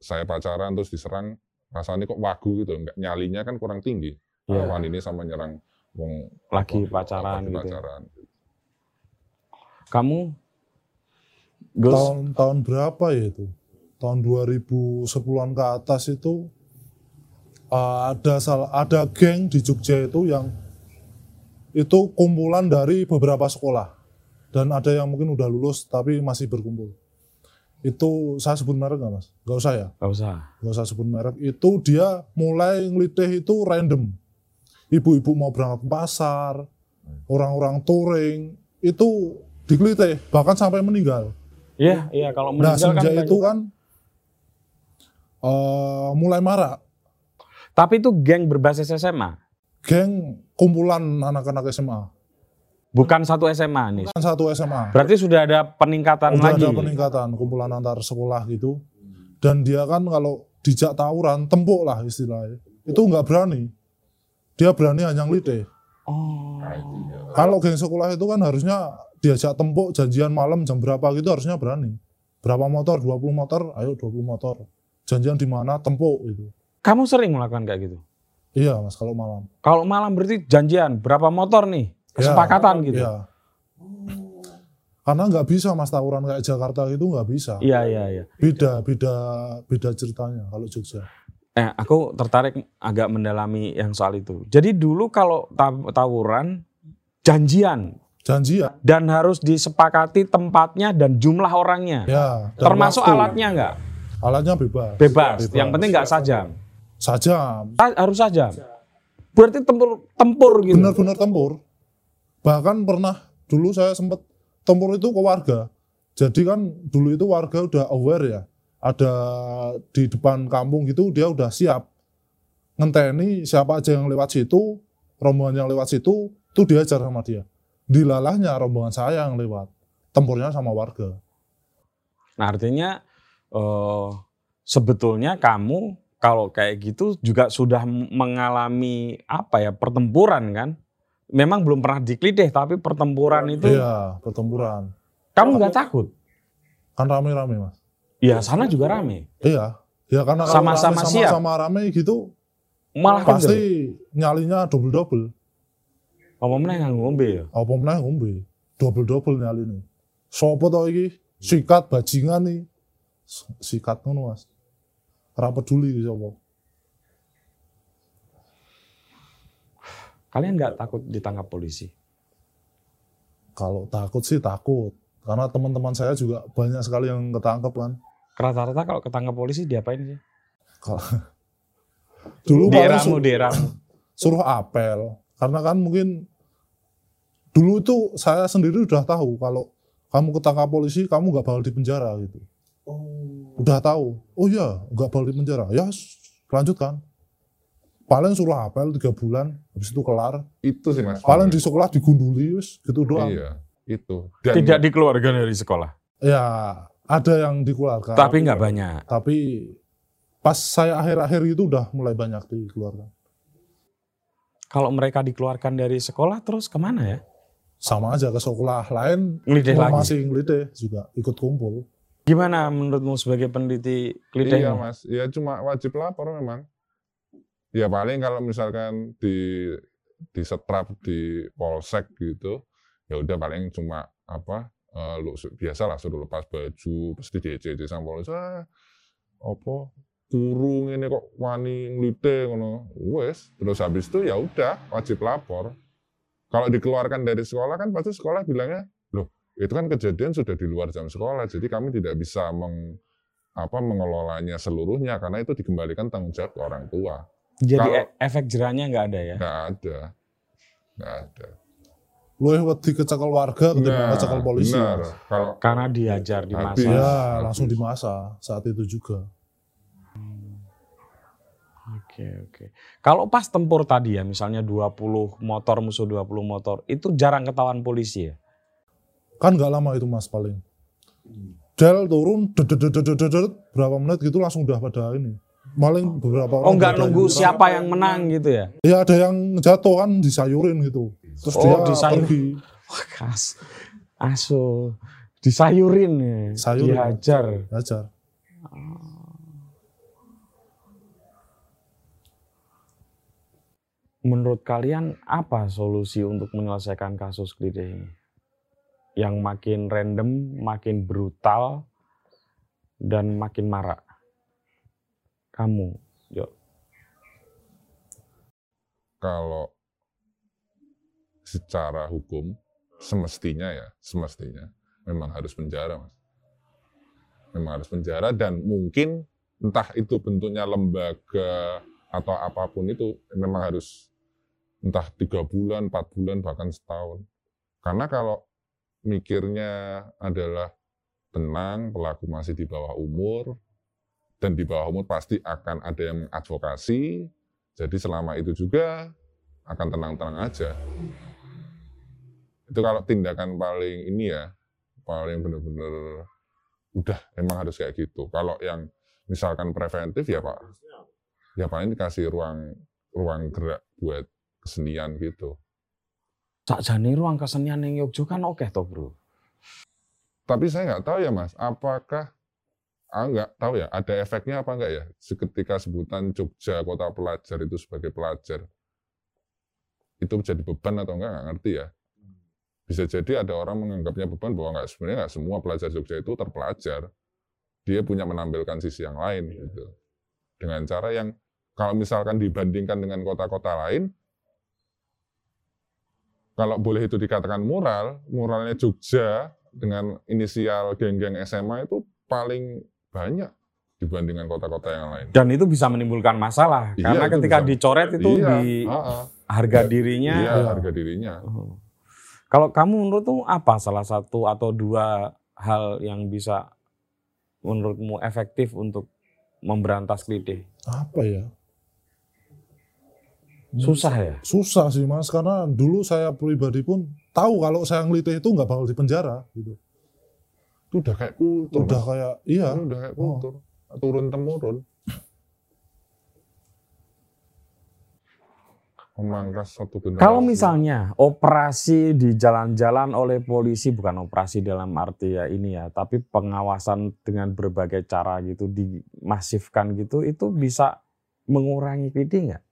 saya pacaran terus diserang rasanya kok wagu gitu nggak nyalinya kan kurang tinggi
Iya.
lawan ini sama nyerang wong
Lagi pacaran
lagi
gitu.
pacaran.
Kamu Gus,
tahun tahun berapa ya itu tahun 2010-an ke atas itu uh, ada salah ada geng di Jogja itu yang itu kumpulan dari beberapa sekolah dan ada yang mungkin udah lulus tapi masih berkumpul itu saya sebut merek nggak mas? Nggak usah ya?
nggak usah.
nggak usah sebut merek, itu dia mulai ngelitih itu random. Ibu-ibu mau berangkat ke pasar, orang-orang touring, itu digelitih, bahkan sampai meninggal.
Iya, iya kalau
Nah,
meninggal kan
sejak
banyak.
itu kan eh, mulai marak.
Tapi itu geng berbasis SMA,
Geng kumpulan anak-anak SMA.
bukan satu SMA nih.
Kan satu SMA.
Berarti sudah ada peningkatan
Udah
lagi.
ada peningkatan, kumpulan antar sekolah gitu. Dan dia kan kalau dijak tawuran, tempuk lah istilahnya. Itu nggak berani. Dia berani hanya ngelitih.
Oh.
Nah.
Kalau geng sekolah itu kan harusnya diajak tempuk janjian malam jam berapa gitu harusnya berani. Berapa motor? 20 motor, ayo 20 motor. Janjian di mana? Tempuk gitu.
Kamu sering melakukan kayak gitu?
Iya mas kalau malam.
Kalau malam berarti janjian berapa motor nih?
Ya,
Kesepakatan gitu.
Iya. Karena nggak bisa mas tawuran kayak Jakarta itu nggak bisa.
Iya, iya, iya.
Beda, beda, beda ceritanya kalau Jogja.
Eh, aku tertarik agak mendalami yang soal itu. Jadi dulu kalau taw- tawuran janjian
Janjian.
dan harus disepakati tempatnya dan jumlah orangnya.
Ya. dan
Termasuk
waktu.
alatnya enggak?
Alatnya bebas.
Bebas. Yang penting enggak sajam.
Sajam.
Harus sajam. Berarti tempur tempur gitu.
Benar-benar tempur. Bahkan pernah dulu saya sempat tempur itu ke warga. Jadi kan dulu itu warga udah aware ya. Ada di depan kampung gitu dia udah siap. Ngenteni siapa aja yang lewat situ, rombongan yang lewat situ, itu diajar sama dia. Dilalahnya rombongan saya yang lewat. Tempurnya sama warga.
Nah, artinya eh, sebetulnya kamu kalau kayak gitu juga sudah mengalami apa ya pertempuran kan? Memang belum pernah dikelitih tapi pertempuran itu
Iya, pertempuran.
kamu nggak takut?
Kan rame-rame, Mas.
Iya sana juga rame.
Iya. Ya karena
Sama-sama
rame
siap.
sama rame gitu
Malah kan
pasti nyalinya double-double.
Apa meneh nganggo ngombe ya?
apa meneh ngombe double-double nyaline sopo to iki? Sikat bajingan nih sikat ngono Mas. Ora peduli iki sapa.
Kalian nggak takut ditangkap polisi?
kalau takut sih takut. Karena teman-teman saya juga banyak sekali yang ketangkep kan.
Rata-rata kalau ketangkap polisi diapain sih?
Kalau- dulu
Di eramu,
su-
di eramu.
suruh apel karena kan mungkin dulu itu saya sendiri udah tahu kalau kamu ketangkap polisi kamu nggak bakal di penjara gitu. Udah tahu. Oh iya nggak bakal di penjara. Ya lanjutkan. Paling suruh apel tiga bulan habis itu kelar.
Itu sih mas.
Paling di sekolah digunduli wis gitu doang.
Iya itu. Dan
Tidak dikeluarkan dari sekolah.
ya ada yang dikeluarkan.
Tapi nggak banyak.
tapi pas saya akhir-akhir itu udah mulai banyak dikeluarkan
Kalau mereka dikeluarkan dari sekolah terus ke mana ya?
sama aja ke sekolah lain
Ngelidih lagi.
masih ngelidih juga ikut kumpul
Gimana menurutmu sebagai peneliti
Iya
kelitihmu?
mas, ya cuma wajib lapor memang. Ya paling kalau misalkan di di setrap di polsek gitu, ya udah paling cuma apa, eh, lu biasa lah suruh lepas baju, terus di DC sama polisi, ah, apa kurung ini kok wani ngelite ngono, wes, terus habis itu ya udah wajib lapor. Kalau dikeluarkan dari sekolah kan pasti sekolah bilangnya, loh itu kan kejadian sudah di luar jam sekolah, jadi kami tidak bisa meng, apa mengelolanya seluruhnya karena itu dikembalikan tanggung jawab ke orang tua.
Jadi
Kalau-
e- efek jerahnya nggak ada ya?
Nggak ada, nggak ada.
lu wedi kecekel warga ketimbang
Nah,
polisi
benar. Kalau
Karena diajar di masa.
Ya langsung di masa saat itu juga
Oke, oke. Kalau pas tempur tadi ya, misalnya 20 motor musuh 20 motor, itu jarang ketahuan polisi ya?
kan nggak lama itu mas paling Del turun, berapa menit gitu langsung udah pada ini. Maling beberapa orang.
Oh nggak nunggu siapa yang menang gitu ya?
Ya ada yang jatuh kan disayurin gitu. Terus
Oh,
dia
disayur-
pergi.
Wah kas, aso, disayurin ya,
Sayurin.
dihajar.
Ajar.
Menurut kalian apa solusi untuk menyelesaikan kasus Klide ini? Yang makin random, makin brutal, dan makin marak. Kamu, Jo.
kalau secara hukum semestinya ya semestinya memang harus penjara mas memang harus penjara dan mungkin entah itu bentuknya lembaga atau apa pun itu memang harus entah tiga bulan empat bulan bahkan setahun karena kalau mikirnya adalah tenang pelaku masih di bawah umur dan di bawah umur pasti akan ada yang mengadvokasi jadi selama itu juga akan tenang-tenang aja. Itu kalau tindakan paling ini ya, paling benar-benar udah emang harus kayak gitu. Kalau yang misalkan preventif ya Pak, ya paling dikasih ruang ruang gerak buat kesenian gitu.
Sakjane ruang kesenian yang Yogyo kan oke toh bro.
Tapi saya nggak tahu ya Mas, apakah ah nggak tahu ya ada efeknya apa enggak ya ketika sebutan Jogja kota pelajar itu sebagai pelajar itu jadi beban atau enggak nggak ngerti ya bisa jadi ada orang menganggapnya beban bahwa nggak sebenarnya nggak semua pelajar Jogja itu terpelajar dia punya menampilkan sisi yang lain gitu dengan cara yang kalau misalkan dibandingkan dengan kota-kota lain kalau boleh itu dikatakan mural muralnya Jogja dengan inisial geng-geng SMA itu paling banyak dibandingkan kota-kota yang lain.
Dan itu bisa menimbulkan masalah
Iya,
karena ketika
bisa.
dicoret itu
iya,
di
heeh.
harga dirinya.
iya,
Iya.
harga dirinya.
Oh. Kalau kamu menurutmu apa salah satu atau dua hal yang bisa menurutmu efektif untuk memberantas klide?
Apa ya?
Susah ya?
Susah sih mas, karena dulu saya pribadi pun tahu kalau saya ngelitih itu nggak bakal dipenjara gitu.
Itu udah kayak kultur.
Udah
Mas.
kayak iya.
Itu udah kayak kultur. Turun temurun. Memangkas satu generasi.
Kalau misalnya operasi di jalan-jalan oleh polisi bukan operasi dalam arti ya ini ya, tapi pengawasan dengan berbagai cara gitu dimasifkan gitu, itu bisa mengurangi klide nggak?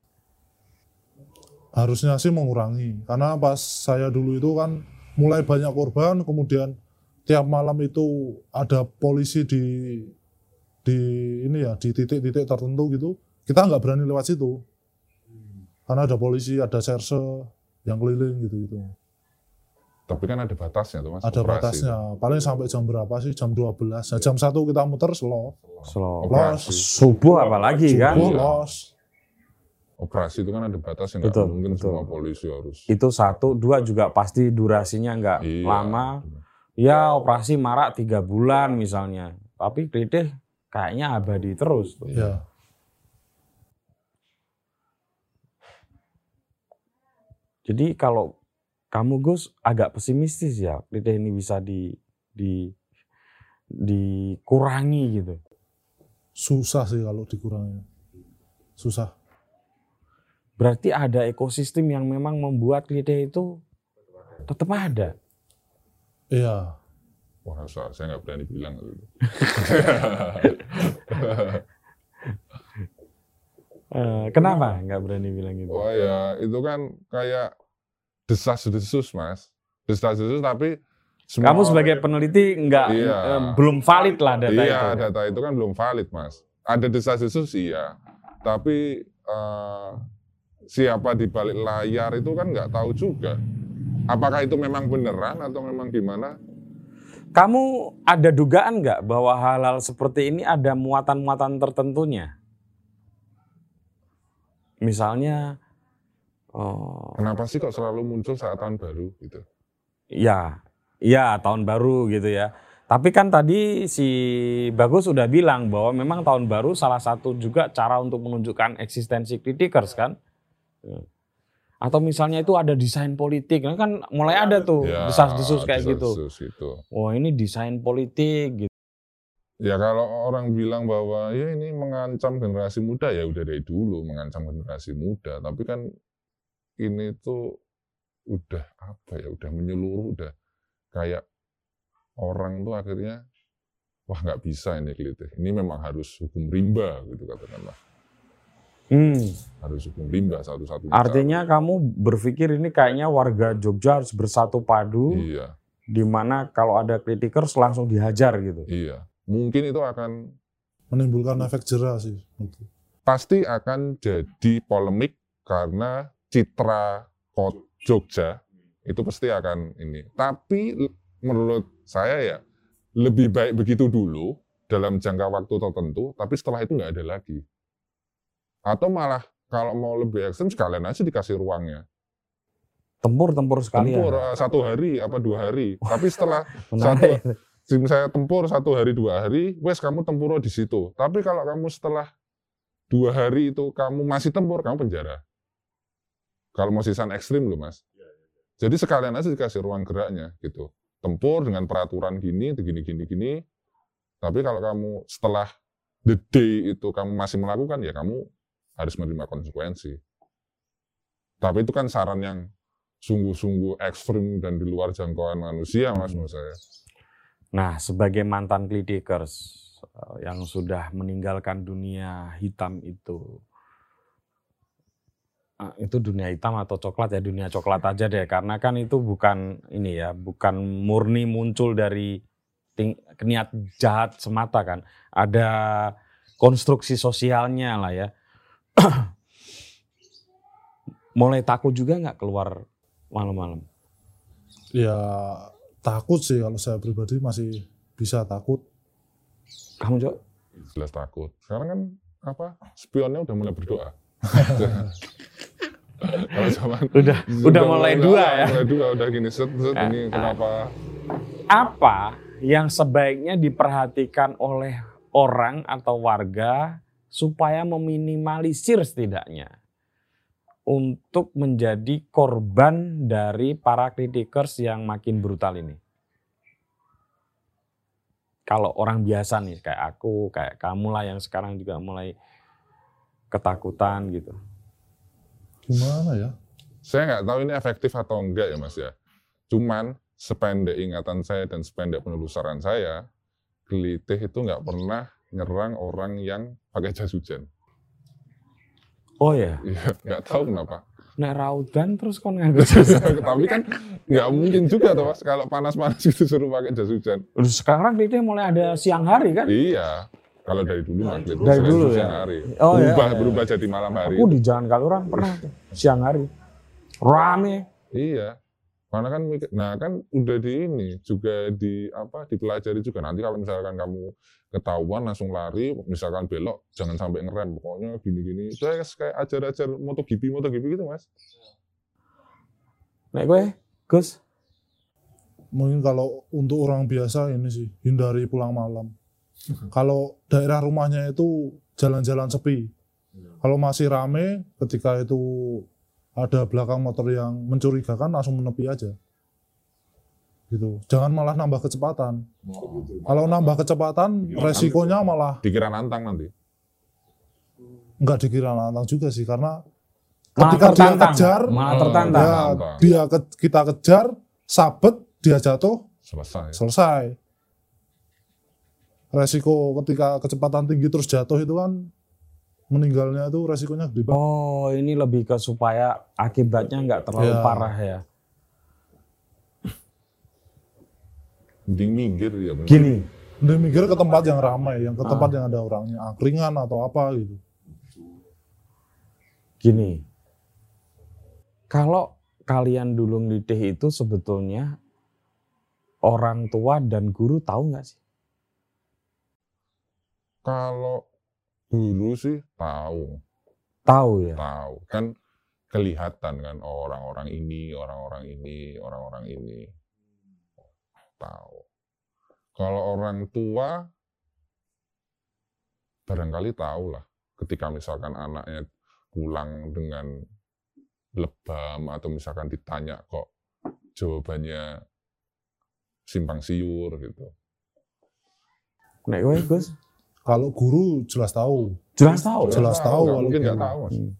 Harusnya sih mengurangi karena pas saya dulu itu kan mulai banyak korban kemudian tiap malam itu ada polisi di di ini ya di titik-titik tertentu gitu kita nggak berani lewat situ karena ada polisi ada serse yang keliling gitu gitu
Tapi kan ada batasnya tuh mas.
ada
operasi
batasnya paling sampai jam berapa sih jam 12 nah, jam satu kita muter slow
Slow.
Operasi.
Subuh apalagi kan?
Subuh,
Iya.
los
Operasi itu kan ada batas yang nggak
Betul,
mungkin
betul.
semua polisi harus.
Itu satu, dua juga pasti durasinya nggak
Iya.
lama. Ya operasi marak tiga bulan misalnya. Tapi klide kayaknya abadi terus. tuh.
ya
Jadi kalau kamu Gus agak pesimistis ya, klide ini bisa di di dikurangi gitu.
susah sih kalau dikurangi susah
Berarti ada ekosistem yang memang membuat klide itu tetap ada.
iya
Wah, saya nggak berani bilang.
Eh, kenapa nggak berani bilang gitu?
Wah ya, itu kan kayak desas-desus mas. Desas-desus tapi semua
Kamu
orang-
sebagai peneliti nggak
Iya.
eh, belum valid lah data
iya,
itu.
data itu kan belum valid mas. Ada desas-desus iya, tapi eh, siapa di balik layar itu kan nggak tahu juga. Apakah itu memang beneran atau memang gimana?
Kamu ada dugaan nggak bahwa hal-hal seperti ini ada muatan-muatan tertentunya? Misalnya, oh,
Kenapa sih kok selalu muncul saat tahun baru gitu?
ya, ya tahun baru gitu ya. Tapi kan tadi si Bagus sudah bilang bahwa memang tahun baru salah satu juga cara untuk menunjukkan eksistensi kritikers kan. Atau misalnya itu ada desain politik, Nah, kan mulai ada tuh
Ya,
desas-desus kayak gitu.
desas-desus gitu.
Wah ini desain politik gitu.
Ya kalau orang bilang bahwa ya ini mengancam generasi muda ya udah dari dulu mengancam generasi muda, tapi kan ini tuh udah apa ya, udah menyeluruh, udah kayak orang tuh akhirnya wah nggak bisa ini kelitih. Ini memang harus hukum rimba gitu katakanlah.
Hmm.
Harus hukum rimba satu-satunya.
Artinya kamu berpikir ini kayaknya warga Jogja harus bersatu padu,
Iya,
di mana kalau ada kritikers langsung dihajar gitu.
iya. Mungkin itu akan
Menimbulkan efek jerah sih.
pasti akan jadi polemik karena citra kota Jogja itu pasti akan ini. Tapi menurut saya ya lebih baik begitu dulu dalam jangka waktu tertentu, tapi setelah itu nggak ada lagi. Atau malah kalau mau lebih ekstrem sekalian aja dikasih ruangnya.
Tempur-tempur sekali
Tempur
ya.
satu hari apa dua hari. Tapi setelah
Menarik.
tim saya tempur satu hari dua hari, wes kamu tempur di situ. Tapi kalau kamu setelah dua hari itu kamu masih tempur, kamu penjara. Kalau mau sisan ekstrim loh mas. Jadi sekalian aja dikasih ruang geraknya gitu. Tempur dengan peraturan gini, gini, gini, gini. Tapi kalau kamu setelah the day itu kamu masih melakukan ya kamu harus menerima konsekuensi. Tapi itu kan saran yang sungguh-sungguh ekstrim dan di luar jangkauan manusia mas menurut saya.
Nah, sebagai mantan kritikers eh, yang sudah meninggalkan dunia hitam itu, eh, itu dunia hitam atau coklat ya dunia coklat aja deh, karena kan itu bukan ini ya, bukan murni muncul dari ting- niat jahat semata kan, ada konstruksi sosialnya lah ya. Mulai takut juga nggak keluar malam-malam?
Ya takut sih kalau saya pribadi masih bisa takut.
Kamu coba?
jelas takut. Sekarang kan apa spionnya udah mulai berdoa. Kalau zaman
Udah, udah mulai dua ya.
Mulai dua udah gini set set
Ah,
ini
ah.
kenapa?
apa yang sebaiknya diperhatikan oleh orang atau warga supaya meminimalisir setidaknya untuk menjadi korban dari para kritikers yang makin brutal ini. Kalau orang biasa nih kayak aku, kayak kamu lah yang sekarang juga mulai ketakutan gitu.
Gimana ya?
Saya nggak tahu ini efektif atau enggak ya mas ya. Cuman sependek ingatan saya dan sependek penelusuran saya, gelitih itu nggak pernah nyerang orang yang pakai jas hujan.
Oh ya,
Iya, nggak tahu kenapa.
nek raudan terus kon nganggo
Tapi kan nggak mungkin juga tuh mas kalau panas-panas gitu suruh pakai jas hujan.
Lu sekarang kritik mulai ada siang hari kan?
Iya. Kalau dari dulu mas, gitu.
Dari dulu
siang
ya?
hari.
Oh, iya,
berubah
iya.
berubah jadi malam hari.
Aku di Jalan Kalurang pernah tuh, siang hari. Rame.
Iya. Karena kan nah kan udah di ini juga di apa dipelajari juga. Nanti kalau misalkan kamu ketahuan langsung lari misalkan belok jangan sampai ngerem. Pokoknya gini-gini. Itu kayak kayak ajar-ajar MotoGP MotoGP gitu mas.
Nek gue, Gus,
Mungkin kalau untuk orang biasa ini sih hindari pulang malam. kalau daerah rumahnya itu jalan-jalan sepi. Kalau masih rame, ketika itu ada belakang motor yang mencurigakan langsung menepi aja. Gitu. Jangan malah nambah kecepatan. Kalau nambah kecepatan, resikonya malah
dikira nantang nanti
nggak dikira nantang juga sih karena
Malah
ketika dia
tertantang.
kejar,
malah
Oh,
tertantang.
ya dia ke- kita kejar, sabet, dia jatuh,
selesai
selesai. Resiko ketika kecepatan tinggi terus jatuh itu kan meninggalnya itu resikonya gede banget.
Oh, ini lebih ke supaya akibatnya nggak terlalu
Ya.
parah ya.
mending minggir ya bener.
Gini,
Dia mikir ke tempat yang ramai, yang ke
Ah.
tempat yang ada orangnya, angkringan atau apa gitu.
gini. Kalau kalian dulu ngelitih itu sebetulnya orang tua dan guru tahu nggak sih?
kalau dulu sih. Tahu.
Tahu ya.
tahu. Kan kelihatan kan orang-orang ini orang-orang ini orang-orang ini. Tahu. Kalau orang tua barangkali tahu lah ketika misalkan anaknya pulang dengan lebam atau misalkan ditanya kok jawabannya simpang siur gitu.
Nek kowe Gus
Kalau guru jelas tahu.
jelas tahu. ya?
Jelas tahu
nggak
kalau
mungkin nggak tahu mas.
Hmm.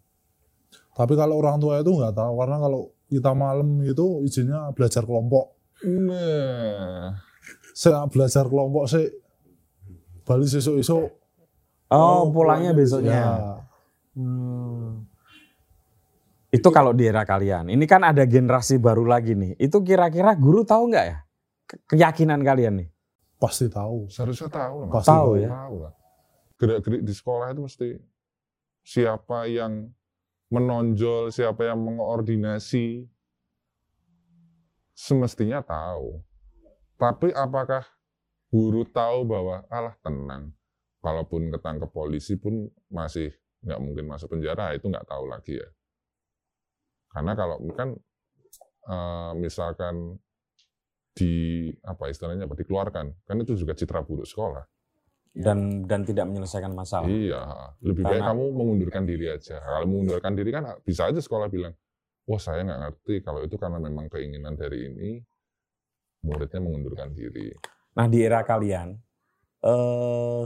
Tapi kalau orang tua itu nggak tahu karena kalau kita malam itu izinnya belajar kelompok.
Nah,
Saya belajar kelompok sih balik besok-besok
Oh, pulangnya
ya.
besoknya. Hmm. Itu kalau di era kalian. Ini kan ada generasi baru lagi nih. Itu kira-kira guru tahu nggak ya? Ke- Keyakinan kalian nih.
Pasti tahu.
seharusnya tahu lah.
Pasti
Tahu ya.
Tahu lah. Gerak-gerik di sekolah itu mesti siapa yang menonjol, siapa yang mengoordinasi, semestinya tahu. Tapi apakah guru tahu bahwa alah tenang, kalaupun ketangkep polisi pun masih nggak mungkin masuk penjara, itu nggak tahu lagi ya. Karena kalau kan eh, misalkan di apa istilahnya apa dikeluarkan, kan itu juga citra buruk sekolah.
Dan dan tidak menyelesaikan masalah.
Iya, lebih baik
Karena-
kamu mengundurkan diri aja. Kalau mengundurkan diri kan bisa aja sekolah bilang, wah saya nggak ngerti kalau itu karena memang keinginan dari ini, muridnya mengundurkan diri.
Nah di era kalian, eh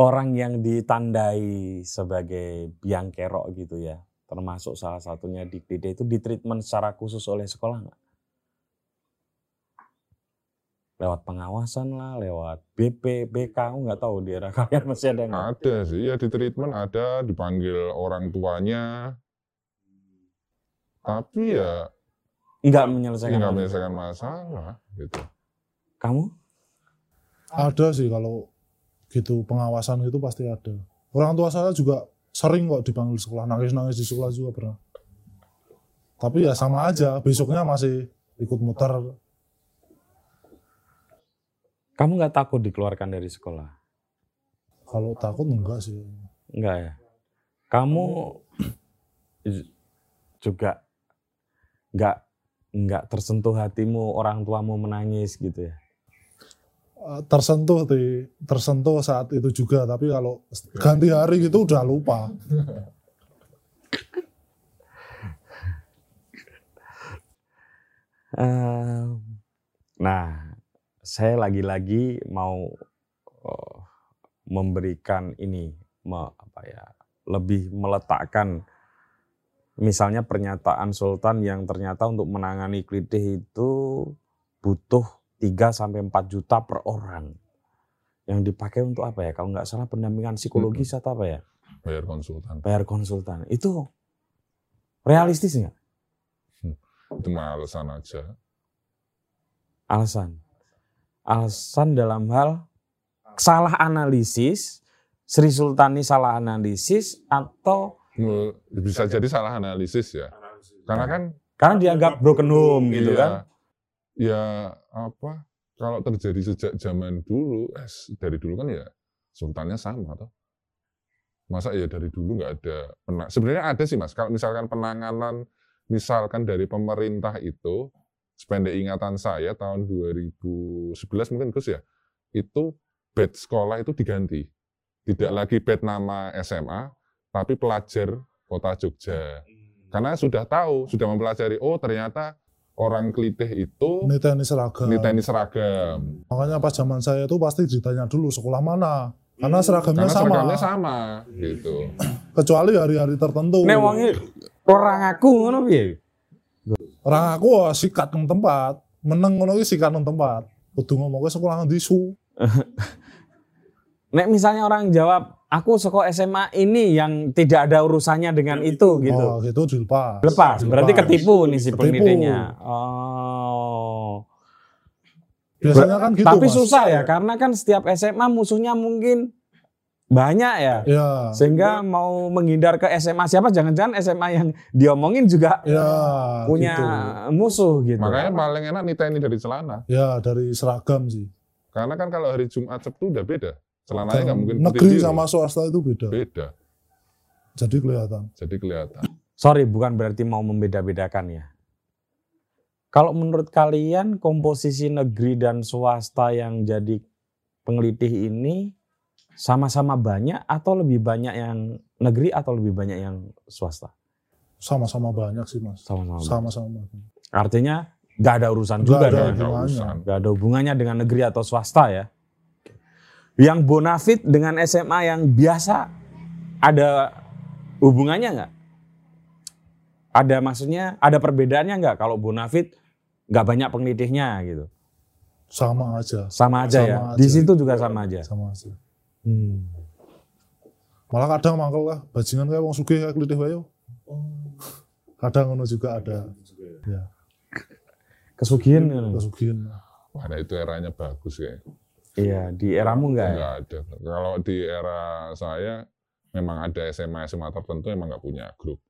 orang yang ditandai sebagai biang kerok gitu ya, termasuk salah satunya di PD itu ditreatment secara khusus oleh sekolah nggak? Lewat pengawasan lah, lewat BP, BK, aku nggak tahu di era kalian masih ada nggak?
Ada sih, ya di treatment ada, dipanggil orang tuanya, tapi ya
Nggak menyelesaikan.
nggak
masalah.
menyelesaikan masalah gitu.
Kamu?
Ada sih kalau gitu pengawasan itu pasti ada. Orang tua saya juga sering kok dipanggil sekolah, nangis-nangis di sekolah juga pernah. Tapi ya sama aja, besoknya masih ikut muter.
Kamu nggak takut dikeluarkan dari sekolah?
Kalau takut enggak sih.
Enggak ya. Kamu juga enggak enggak tersentuh hatimu orang tuamu menangis gitu ya.
Eh, Tersentuh di tersentuh saat itu juga, tapi kalau ganti hari gitu udah lupa.
Nah, saya lagi-lagi mau eh, memberikan ini me- apa ya, lebih meletakkan misalnya pernyataan Sultan yang ternyata untuk menangani klitih itu butuh 3 sampai 4 juta per orang. Yang dipakai untuk apa ya? Kalau nggak salah pendampingan psikologis atau apa ya?
Bayar konsultan,
Bayar konsultan. Itu realistis nggak?
itu mah alasan aja.
Alasan. Alasan dalam hal salah analisis, Sri Sultani salah analisis atau
Bisa jadi salah analisis ya. Karena kan
karena dianggap broken home gitu
Iya.
kan.
Ya apa? Kalau terjadi sejak zaman dulu, eh, dari dulu kan ya sultannya sama toh. Masa ya dari dulu nggak ada penang. Sebenarnya ada sih mas. Kalau misalkan penanganan, misalkan dari pemerintah itu, sependek ingatan saya tahun 2011 mungkin Gus ya, itu bed sekolah itu diganti. Tidak lagi bed nama SMA, tapi pelajar kota Jogja. Karena sudah tahu, sudah mempelajari, oh ternyata orang Klitih itu
Niteni seragam.
niteni seragam.
Makanya pas zaman saya itu pasti ditanya dulu sekolah mana. Karena seragamnya
Karena
sama.
seragamnya sama, gitu.
Kecuali hari-hari tertentu.
Nek wonge orang aku ngono piye?
Orang aku wah, sikat nang tempat. Meneng ngono ki sikat nang tempat. Kudu ngomong ke sekolah nang disu.
Nek misalnya orang jawab, aku sekolah SMA ini yang tidak ada urusannya dengan itu gitu.
Oh, gitu dilepas.
Lepas, berarti
Dilepas.
ketipu nih si penelitinya. Oh.
Biasanya kan gitu,
Tapi
Mas.
susah ya, karena kan setiap SMA musuhnya mungkin banyak ya.
Ya.
Sehingga mau menghindar ke SMA siapa, jangan-jangan SMA yang diomongin juga
Ya,
punya
gitu.
musuh gitu.
Makanya paling enak niteni dari celana.
Ya, dari seragam sih.
Karena kan kalau hari Jumat Sabtu udah beda. Celananya nggak mungkin putih
negeri
biru.
sama swasta itu beda.
beda.
Jadi kelihatan.
Jadi kelihatan.
Sorry, bukan berarti mau membeda-bedakan ya. Kalau menurut kalian komposisi negeri dan swasta yang jadi pengelitih ini sama-sama banyak atau lebih banyak yang negeri atau lebih banyak yang swasta?
Sama-sama banyak sih, Mas.
Sama-sama. banyak.
Sama-sama.
Artinya nggak ada urusan
Nggak
juga
ada hubungannya.
urusan.
nggak ada hubungannya dengan negeri atau swasta ya. Yang bonafit dengan SMA yang biasa ada hubungannya nggak? Ada maksudnya ada perbedaannya nggak kalau bonafit nggak banyak penelitihnya gitu?
Sama aja.
Sama aja
Sama
ya.
aja.
Di situ juga sama aja.
Sama aja.
Hmm.
Malah kadang mangkel lah, bajingan kayak wong sugih kayak klitih wae yo. Kadang ngono juga ada. Ya,
Kesugihan
kesugihan.
Wah, nah itu eranya bagus ya.
Iya, di eramu nggak ya?
Nggak ada. Kalau di era saya memang ada SMA SMA tertentu emang nggak punya grup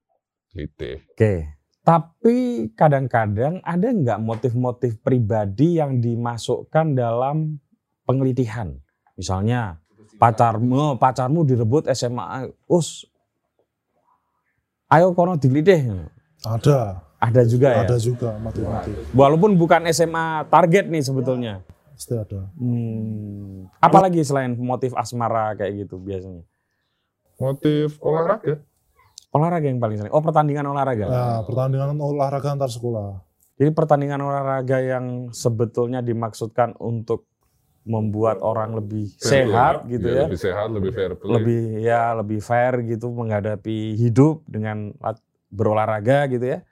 klite.
Oke. Tapi kadang-kadang ada nggak motif-motif pribadi yang dimasukkan dalam penelitian? Misalnya pacarmu pacarmu direbut SMA, us, ayo kono dilitih.
Ada,
Ada juga ya.
ada juga mati-mati.
Walaupun bukan SMA target nih sebetulnya.
Pasti ada.
Hmm. Apalagi selain motif asmara kayak gitu biasanya?
Motif olahraga.
Olahraga yang paling sering. Oh pertandingan olahraga.
Nah, pertandingan olahraga antar sekolah.
Jadi pertandingan olahraga yang sebetulnya dimaksudkan untuk membuat orang lebih
Fair
sehat
play.
gitu
Iya,
ya.
Lebih sehat, lebih fair play.
Lebih ya lebih fair gitu menghadapi hidup dengan berolahraga gitu ya.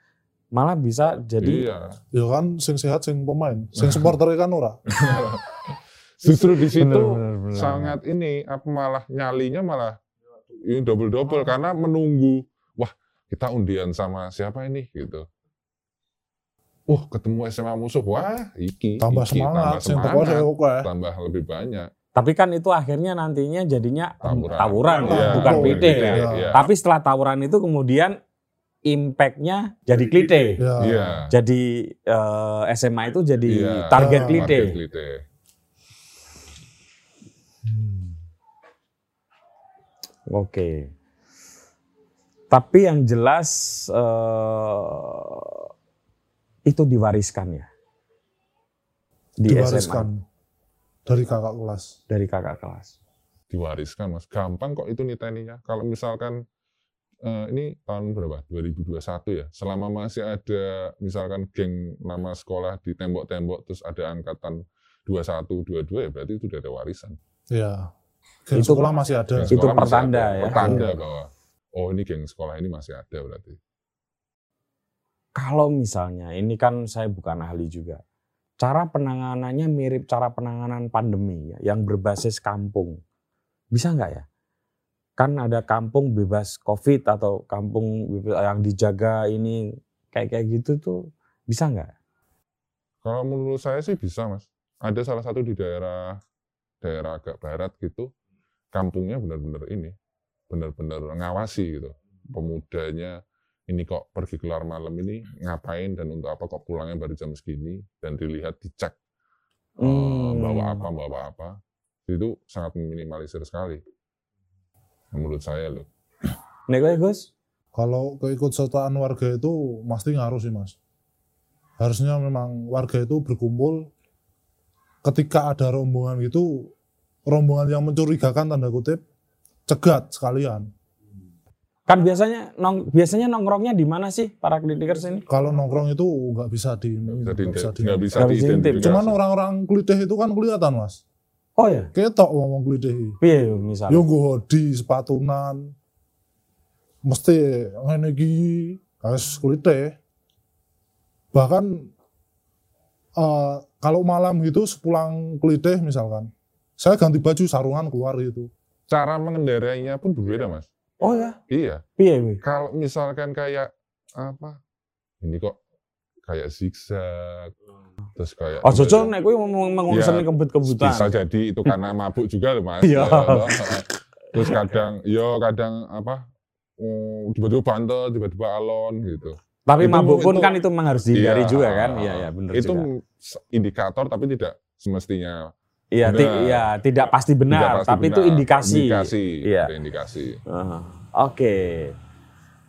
Malah bisa jadi
Iya.
Ya kan sing sehat sing pemain, sing supporter kan ora.
Justru di situ
Bener, bener, bener.
sangat ini apa malah nyalinya malah ini double double karena menunggu wah kita undian sama siapa ini gitu. Wah ketemu SMA musuh wah iki
Tambah
iki,
semangat,
tambah semangat,
oke.
tambah lebih banyak
tapi kan itu akhirnya nantinya jadinya
tawuran.
tawuran ya, bukan
Oh,
iya,
ya.
iya.
Tapi setelah tawuran itu kemudian impactnya jadi klite.
Ya.
Iya.
Jadi eh, SMA itu jadi
Iya.
target klite.
Target klite.
Oke. Tapi yang jelas eh, itu diwariskan ya di
Diwariskan
SMA
dari kakak kelas.
dari kakak kelas.
diwariskan mas gampang kok itu niteninya kalau misalkan eh, ini tahun berapa 2021 ya selama masih ada misalkan geng nama sekolah di tembok-tembok terus ada angkatan 21 22 ya berarti itu udah ada warisan
Iya. Geng
Itu-
sekolah masih ada.
Geng
Itu
sekolah masih
pertanda
ada.
ya.
pertanda bahwa oh ini geng sekolah ini masih ada berarti
Kalau misalnya ini kan saya bukan ahli juga. Cara penanganannya mirip cara penanganan pandemi ya, yang berbasis kampung. Bisa nggak ya? Kan ada kampung bebas COVID atau kampung yang dijaga ini kayak kayak gitu tuh bisa nggak?
kalau menurut saya sih bisa mas ada salah satu di daerah daerah agak barat gitu kampungnya benar-benar ini benar-benar ngawasi gitu pemudanya ini kok pergi keluar malam ini ngapain dan untuk apa kok pulangnya baru jam segini dan dilihat dicek eh,
Hmm.
bawa apa bawa apa itu sangat meminimalisir sekali menurut saya loh
Nek kowe, Gus?
Kalau keikutsertaan warga itu pasti ngaruh sih mas. Harusnya memang warga itu berkumpul ketika ada rombongan gitu, rombongan yang mencurigakan tanda kutip, cegat sekalian.
Kan biasanya nong biasanya nongkrongnya di mana sih para klinikers ini?
Kalau nongkrong itu nggak bisa di
nggak
bisa di.
nggak bisa diidentifikasi.
Cuman orang-orang kulitih itu kan kelihatan mas.
Oh ya,
Ketok ngomong kulitih.
piye misalnya?
Yo nggo hoodie, sepatunan. Mesti ngene iki harus kulite. Bahkan eh, kalau malam gitu sepulang kulite misalkan, saya ganti baju sarungan keluar gitu.
cara mengendarainya pun berbeda mas
Oh ya,
iya
piye kuwi?
kalau misalkan kayak apa ini kok kayak zigzag terus kayak
Oh jojo nek kuwi ngomong mengungsen
Iya,
kebut-kebutan.
bisa jadi itu karena mabuk juga loh mas
Iya.
terus kadang yo kadang apa mm, tiba-tiba banter tiba-tiba alon gitu
Tapi
Itu-
mabuk pun
itu-
kan itu memang harus dihindari
Iya,
juga kan? Iya, iya benar
itu
juga.
indikator tapi tidak semestinya
Iya, ti- iya, tidak pasti benar,
tidak pasti
tapi itu
benar.
indikasi.
indikasi
Iya.
ada indikasi
Ah, Oke.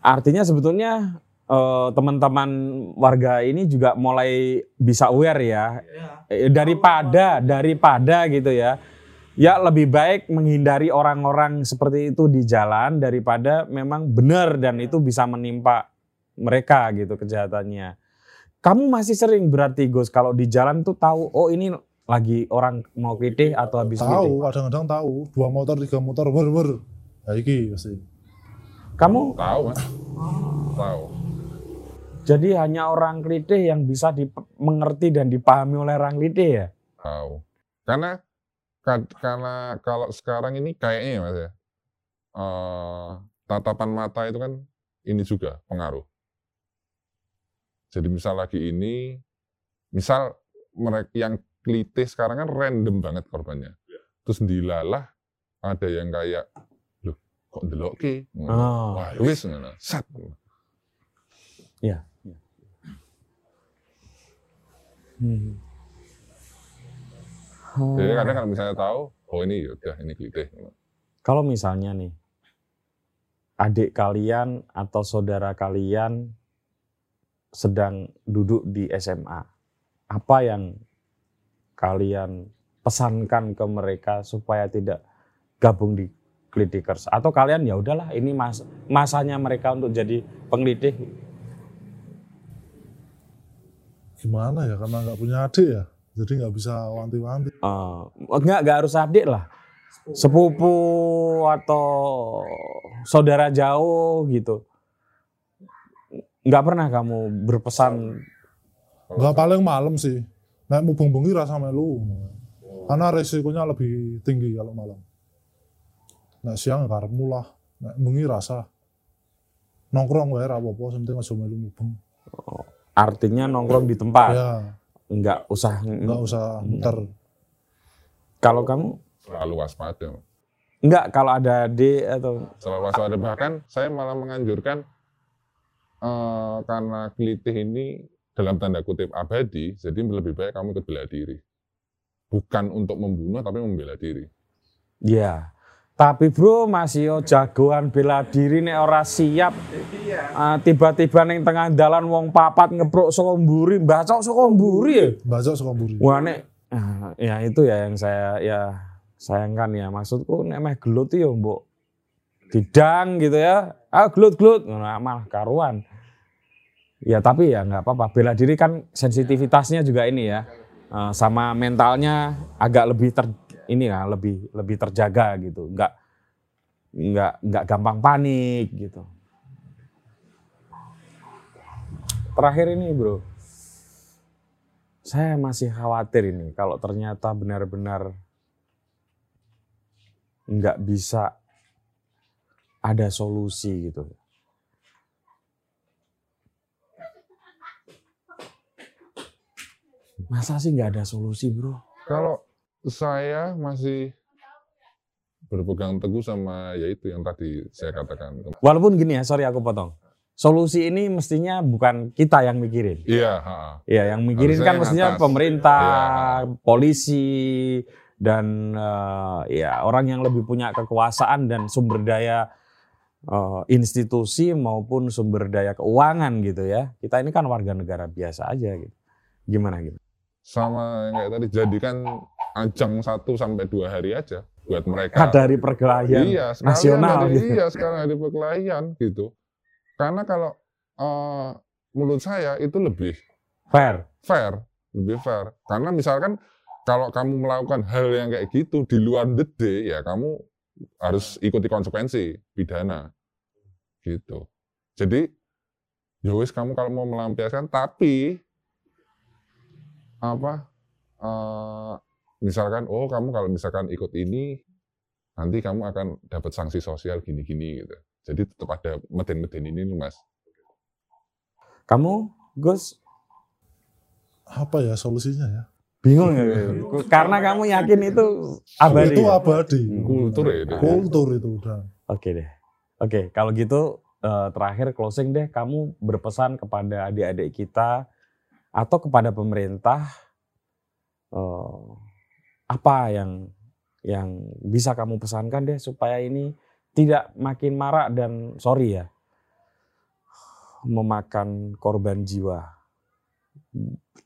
Artinya sebetulnya eh, teman-teman warga ini juga mulai bisa aware ya. Eh, Daripada daripada gitu ya. Ya lebih baik menghindari orang-orang seperti itu di jalan daripada memang benar dan itu bisa menimpa mereka gitu kejahatannya. Kamu masih sering berarti Gus kalau di jalan tuh tahu oh ini lagi orang mau klitih atau habis.
Tahu, kadang-kadang tahu. Dua motor, tiga motor, ber ber. Ya iki pasti.
Kamu
Tahu mas. Tahu.
Jadi hanya orang klitih yang bisa dimengerti dan dipahami oleh orang klitih ya?
Tahu. Karena karena kalau sekarang ini kayaknya ya mas ya. eh, tatapan mata itu kan ini juga pengaruh. Jadi misal lagi ini, misal mereka yang klitih sekarang kan random banget korbannya. Terus dilalah ada yang kayak, loh kok delok ki?
Oh.
Wah wis ngono. Sat.
Hmm.
Jadi kadang kalau misalnya tahu, oh ini udah ini klitih.
Kalau misalnya nih, adik kalian atau saudara kalian sedang duduk di SMA, apa yang kalian pesankan ke mereka supaya tidak gabung di Glidikers? Atau kalian ya udahlah ini mas masanya mereka untuk jadi penglidih.
Gimana ya, karena nggak punya adik ya. Jadi nggak bisa wanti-wanti.
Eh, enggak, enggak harus adik lah. Sepupu atau saudara jauh gitu. Enggak pernah kamu berpesan
Nggak paling malam sih. Naik mubeng bengi rasa melu. Karena resikonya lebih tinggi kalau malam. Nek siang ya karepmu lah. Nek bengi rasa. Nongkrong wae ra apa-apa, sing penting aja melu mubeng.
Artinya nongkrong di tempat.
Ya,
Enggak usah.
nggak usah muter.
Kalau kamu
Selalu waspada.
enggak kalau ada adik atau
Selalu waspada. Bahkan saya malah menganjurkan eh, karena kelitih ini dalam tanda kutip abadi, jadi lebih baik kamu ikut bela diri. Bukan untuk membunuh, tapi membela diri.
ya. Tapi bro masih yo jagoan bela diri nek ora siap. Ah, tiba-tiba ning tengah dalan wong papat ngeprok saka mburi, mbacok saka mburi ya.
Suka mburi.
Wah nek ah, ya itu ya yang saya ya sayangkan ya maksudku nek meh gelut ya mbok didang gitu ya. Ah gelut-gelut Nah, malah karuan. Ya tapi ya nggak apa-apa bela diri kan sensitivitasnya juga ini ya. Eh, sama mentalnya agak lebih ter ini ya lebih lebih terjaga gitu. Nggak nggak nggak gampang panik gitu. Terakhir ini bro, saya masih khawatir ini kalau ternyata benar-benar nggak bisa ada solusi gitu. Masa sih nggak ada solusi bro?
Kalau saya masih berpegang teguh sama ya itu yang tadi saya katakan.
Walaupun gini ya, sorry aku potong. Solusi ini mestinya bukan kita yang mikirin.
Iya, ha-ha.
Ya, yang mikirin
Harusnya
kan
yang
mestinya
atas.
pemerintah,
Iya.
polisi, dan eh, ya orang yang lebih punya kekuasaan dan sumber daya eh, institusi maupun sumber daya keuangan gitu ya. Kita ini kan warga negara biasa aja gitu. Gimana gitu?
sama yang kayak tadi jadikan ajang satu sampai dua hari aja buat mereka.
Dari perkelahian
iya,
nasional
dari,
gitu.
Iya, sekarang ada perkelahian gitu. Karena kalau eh, menurut saya itu lebih
Fair.
fair, lebih fair. Karena misalkan kalau kamu melakukan hal yang kayak gitu di luar the day, ya kamu harus ikuti konsekuensi pidana, gitu. Jadi, ya wis kamu kalau mau melampiaskan, tapi apa? eh, misalkan, oh kamu kalau misalkan ikut ini, nanti kamu akan dapat sanksi sosial gini-gini gitu. Jadi tetap ada meden-meden ini loh, mas.
Kamu, Gus,
Apa ya solusinya ya?
bingung ya? Karena kamu yakin itu abadi.
Itu
ya?
abadi.
Kultur ya. itu.
Kultur itu udah.
Oke deh. Oke, kalau gitu eh, terakhir closing deh, kamu berpesan kepada adik-adik kita atau kepada pemerintah eh, apa yang yang bisa kamu pesankan deh supaya ini tidak makin marak dan sorry ya memakan korban jiwa,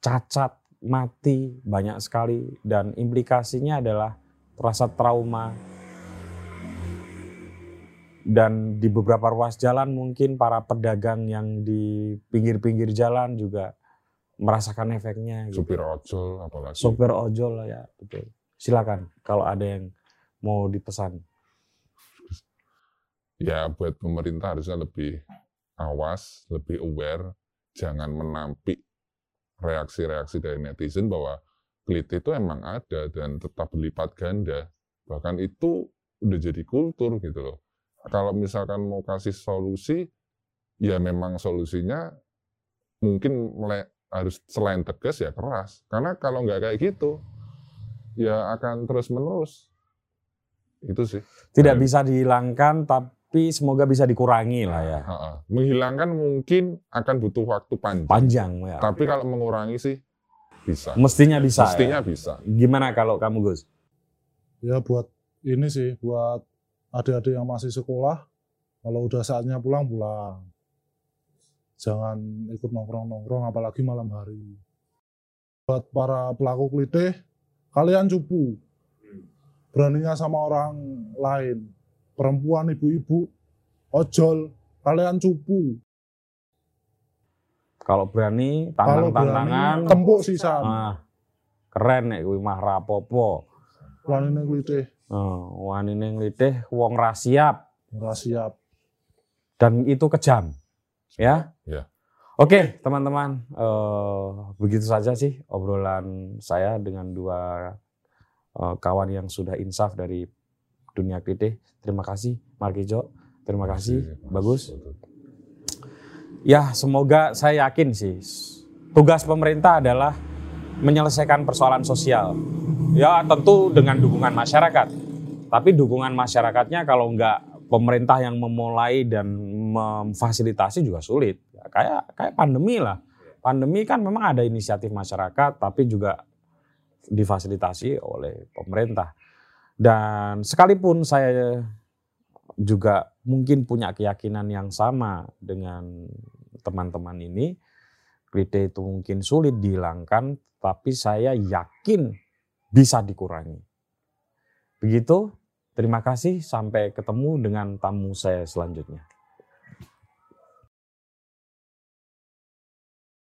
cacat, mati banyak sekali dan implikasinya adalah terasa trauma dan di beberapa ruas jalan mungkin para pedagang yang di pinggir-pinggir jalan juga merasakan efeknya. Gitu.
Supir ojol apalagi.
Sopir ojol ya, betul. Silakan kalau ada yang mau dipesan.
ya buat pemerintah harusnya lebih awas, lebih aware, jangan menampik reaksi-reaksi dari netizen bahwa klite itu emang ada dan tetap berlipat ganda. Bahkan itu udah jadi kultur gitu loh. Kalau misalkan mau kasih solusi, ya memang solusinya mungkin mulai harus selain tegas ya keras. Karena kalau nggak kayak gitu, ya akan terus menerus. Itu sih.
Tidak
Baik.
bisa dihilangkan, tapi semoga bisa dikurangi lah ya.
Ha-ha. Menghilangkan mungkin akan butuh waktu panjang.
Panjang ya.
Tapi kalau mengurangi sih bisa.
Mestinya bisa.
Mestinya
ya.
bisa.
Gimana kalau kamu Gus?
Ya buat ini sih, buat adik-adik yang masih sekolah, kalau udah saatnya pulang, pulang. Jangan ikut nongkrong-nongkrong, apalagi malam hari. Buat para pelaku klite, kalian cupu. Beraninya sama orang lain. Perempuan, ibu-ibu, ojol, kalian cupu.
Kalau berani
berani, tempuk sisan.
ah, keren nek kuwi mah rapopo.
Wanine klite,
Oh, wanine nglitih wong ra siap
ora siap.
dan itu kejam. Ya.
Ya.
Oke, teman-teman, eh, begitu saja sih obrolan saya dengan dua eh, kawan yang sudah insaf dari dunia klite. Terima kasih, Markijo. Terima kasih,
Mas.
bagus. Ya, semoga saya yakin sih tugas pemerintah adalah menyelesaikan persoalan sosial. Ya, tentu dengan dukungan masyarakat. Tapi dukungan masyarakatnya kalau nggak pemerintah yang memulai dan memfasilitasi juga sulit. Ya, kayak kayak pandemi lah. Pandemi kan memang ada inisiatif masyarakat, tapi juga difasilitasi oleh pemerintah. Dan sekalipun saya juga mungkin punya keyakinan yang sama dengan teman-teman ini. Klite itu mungkin sulit dihilangkan, tapi saya yakin bisa dikurangi. Begitu, terima kasih. Sampai ketemu dengan tamu saya selanjutnya.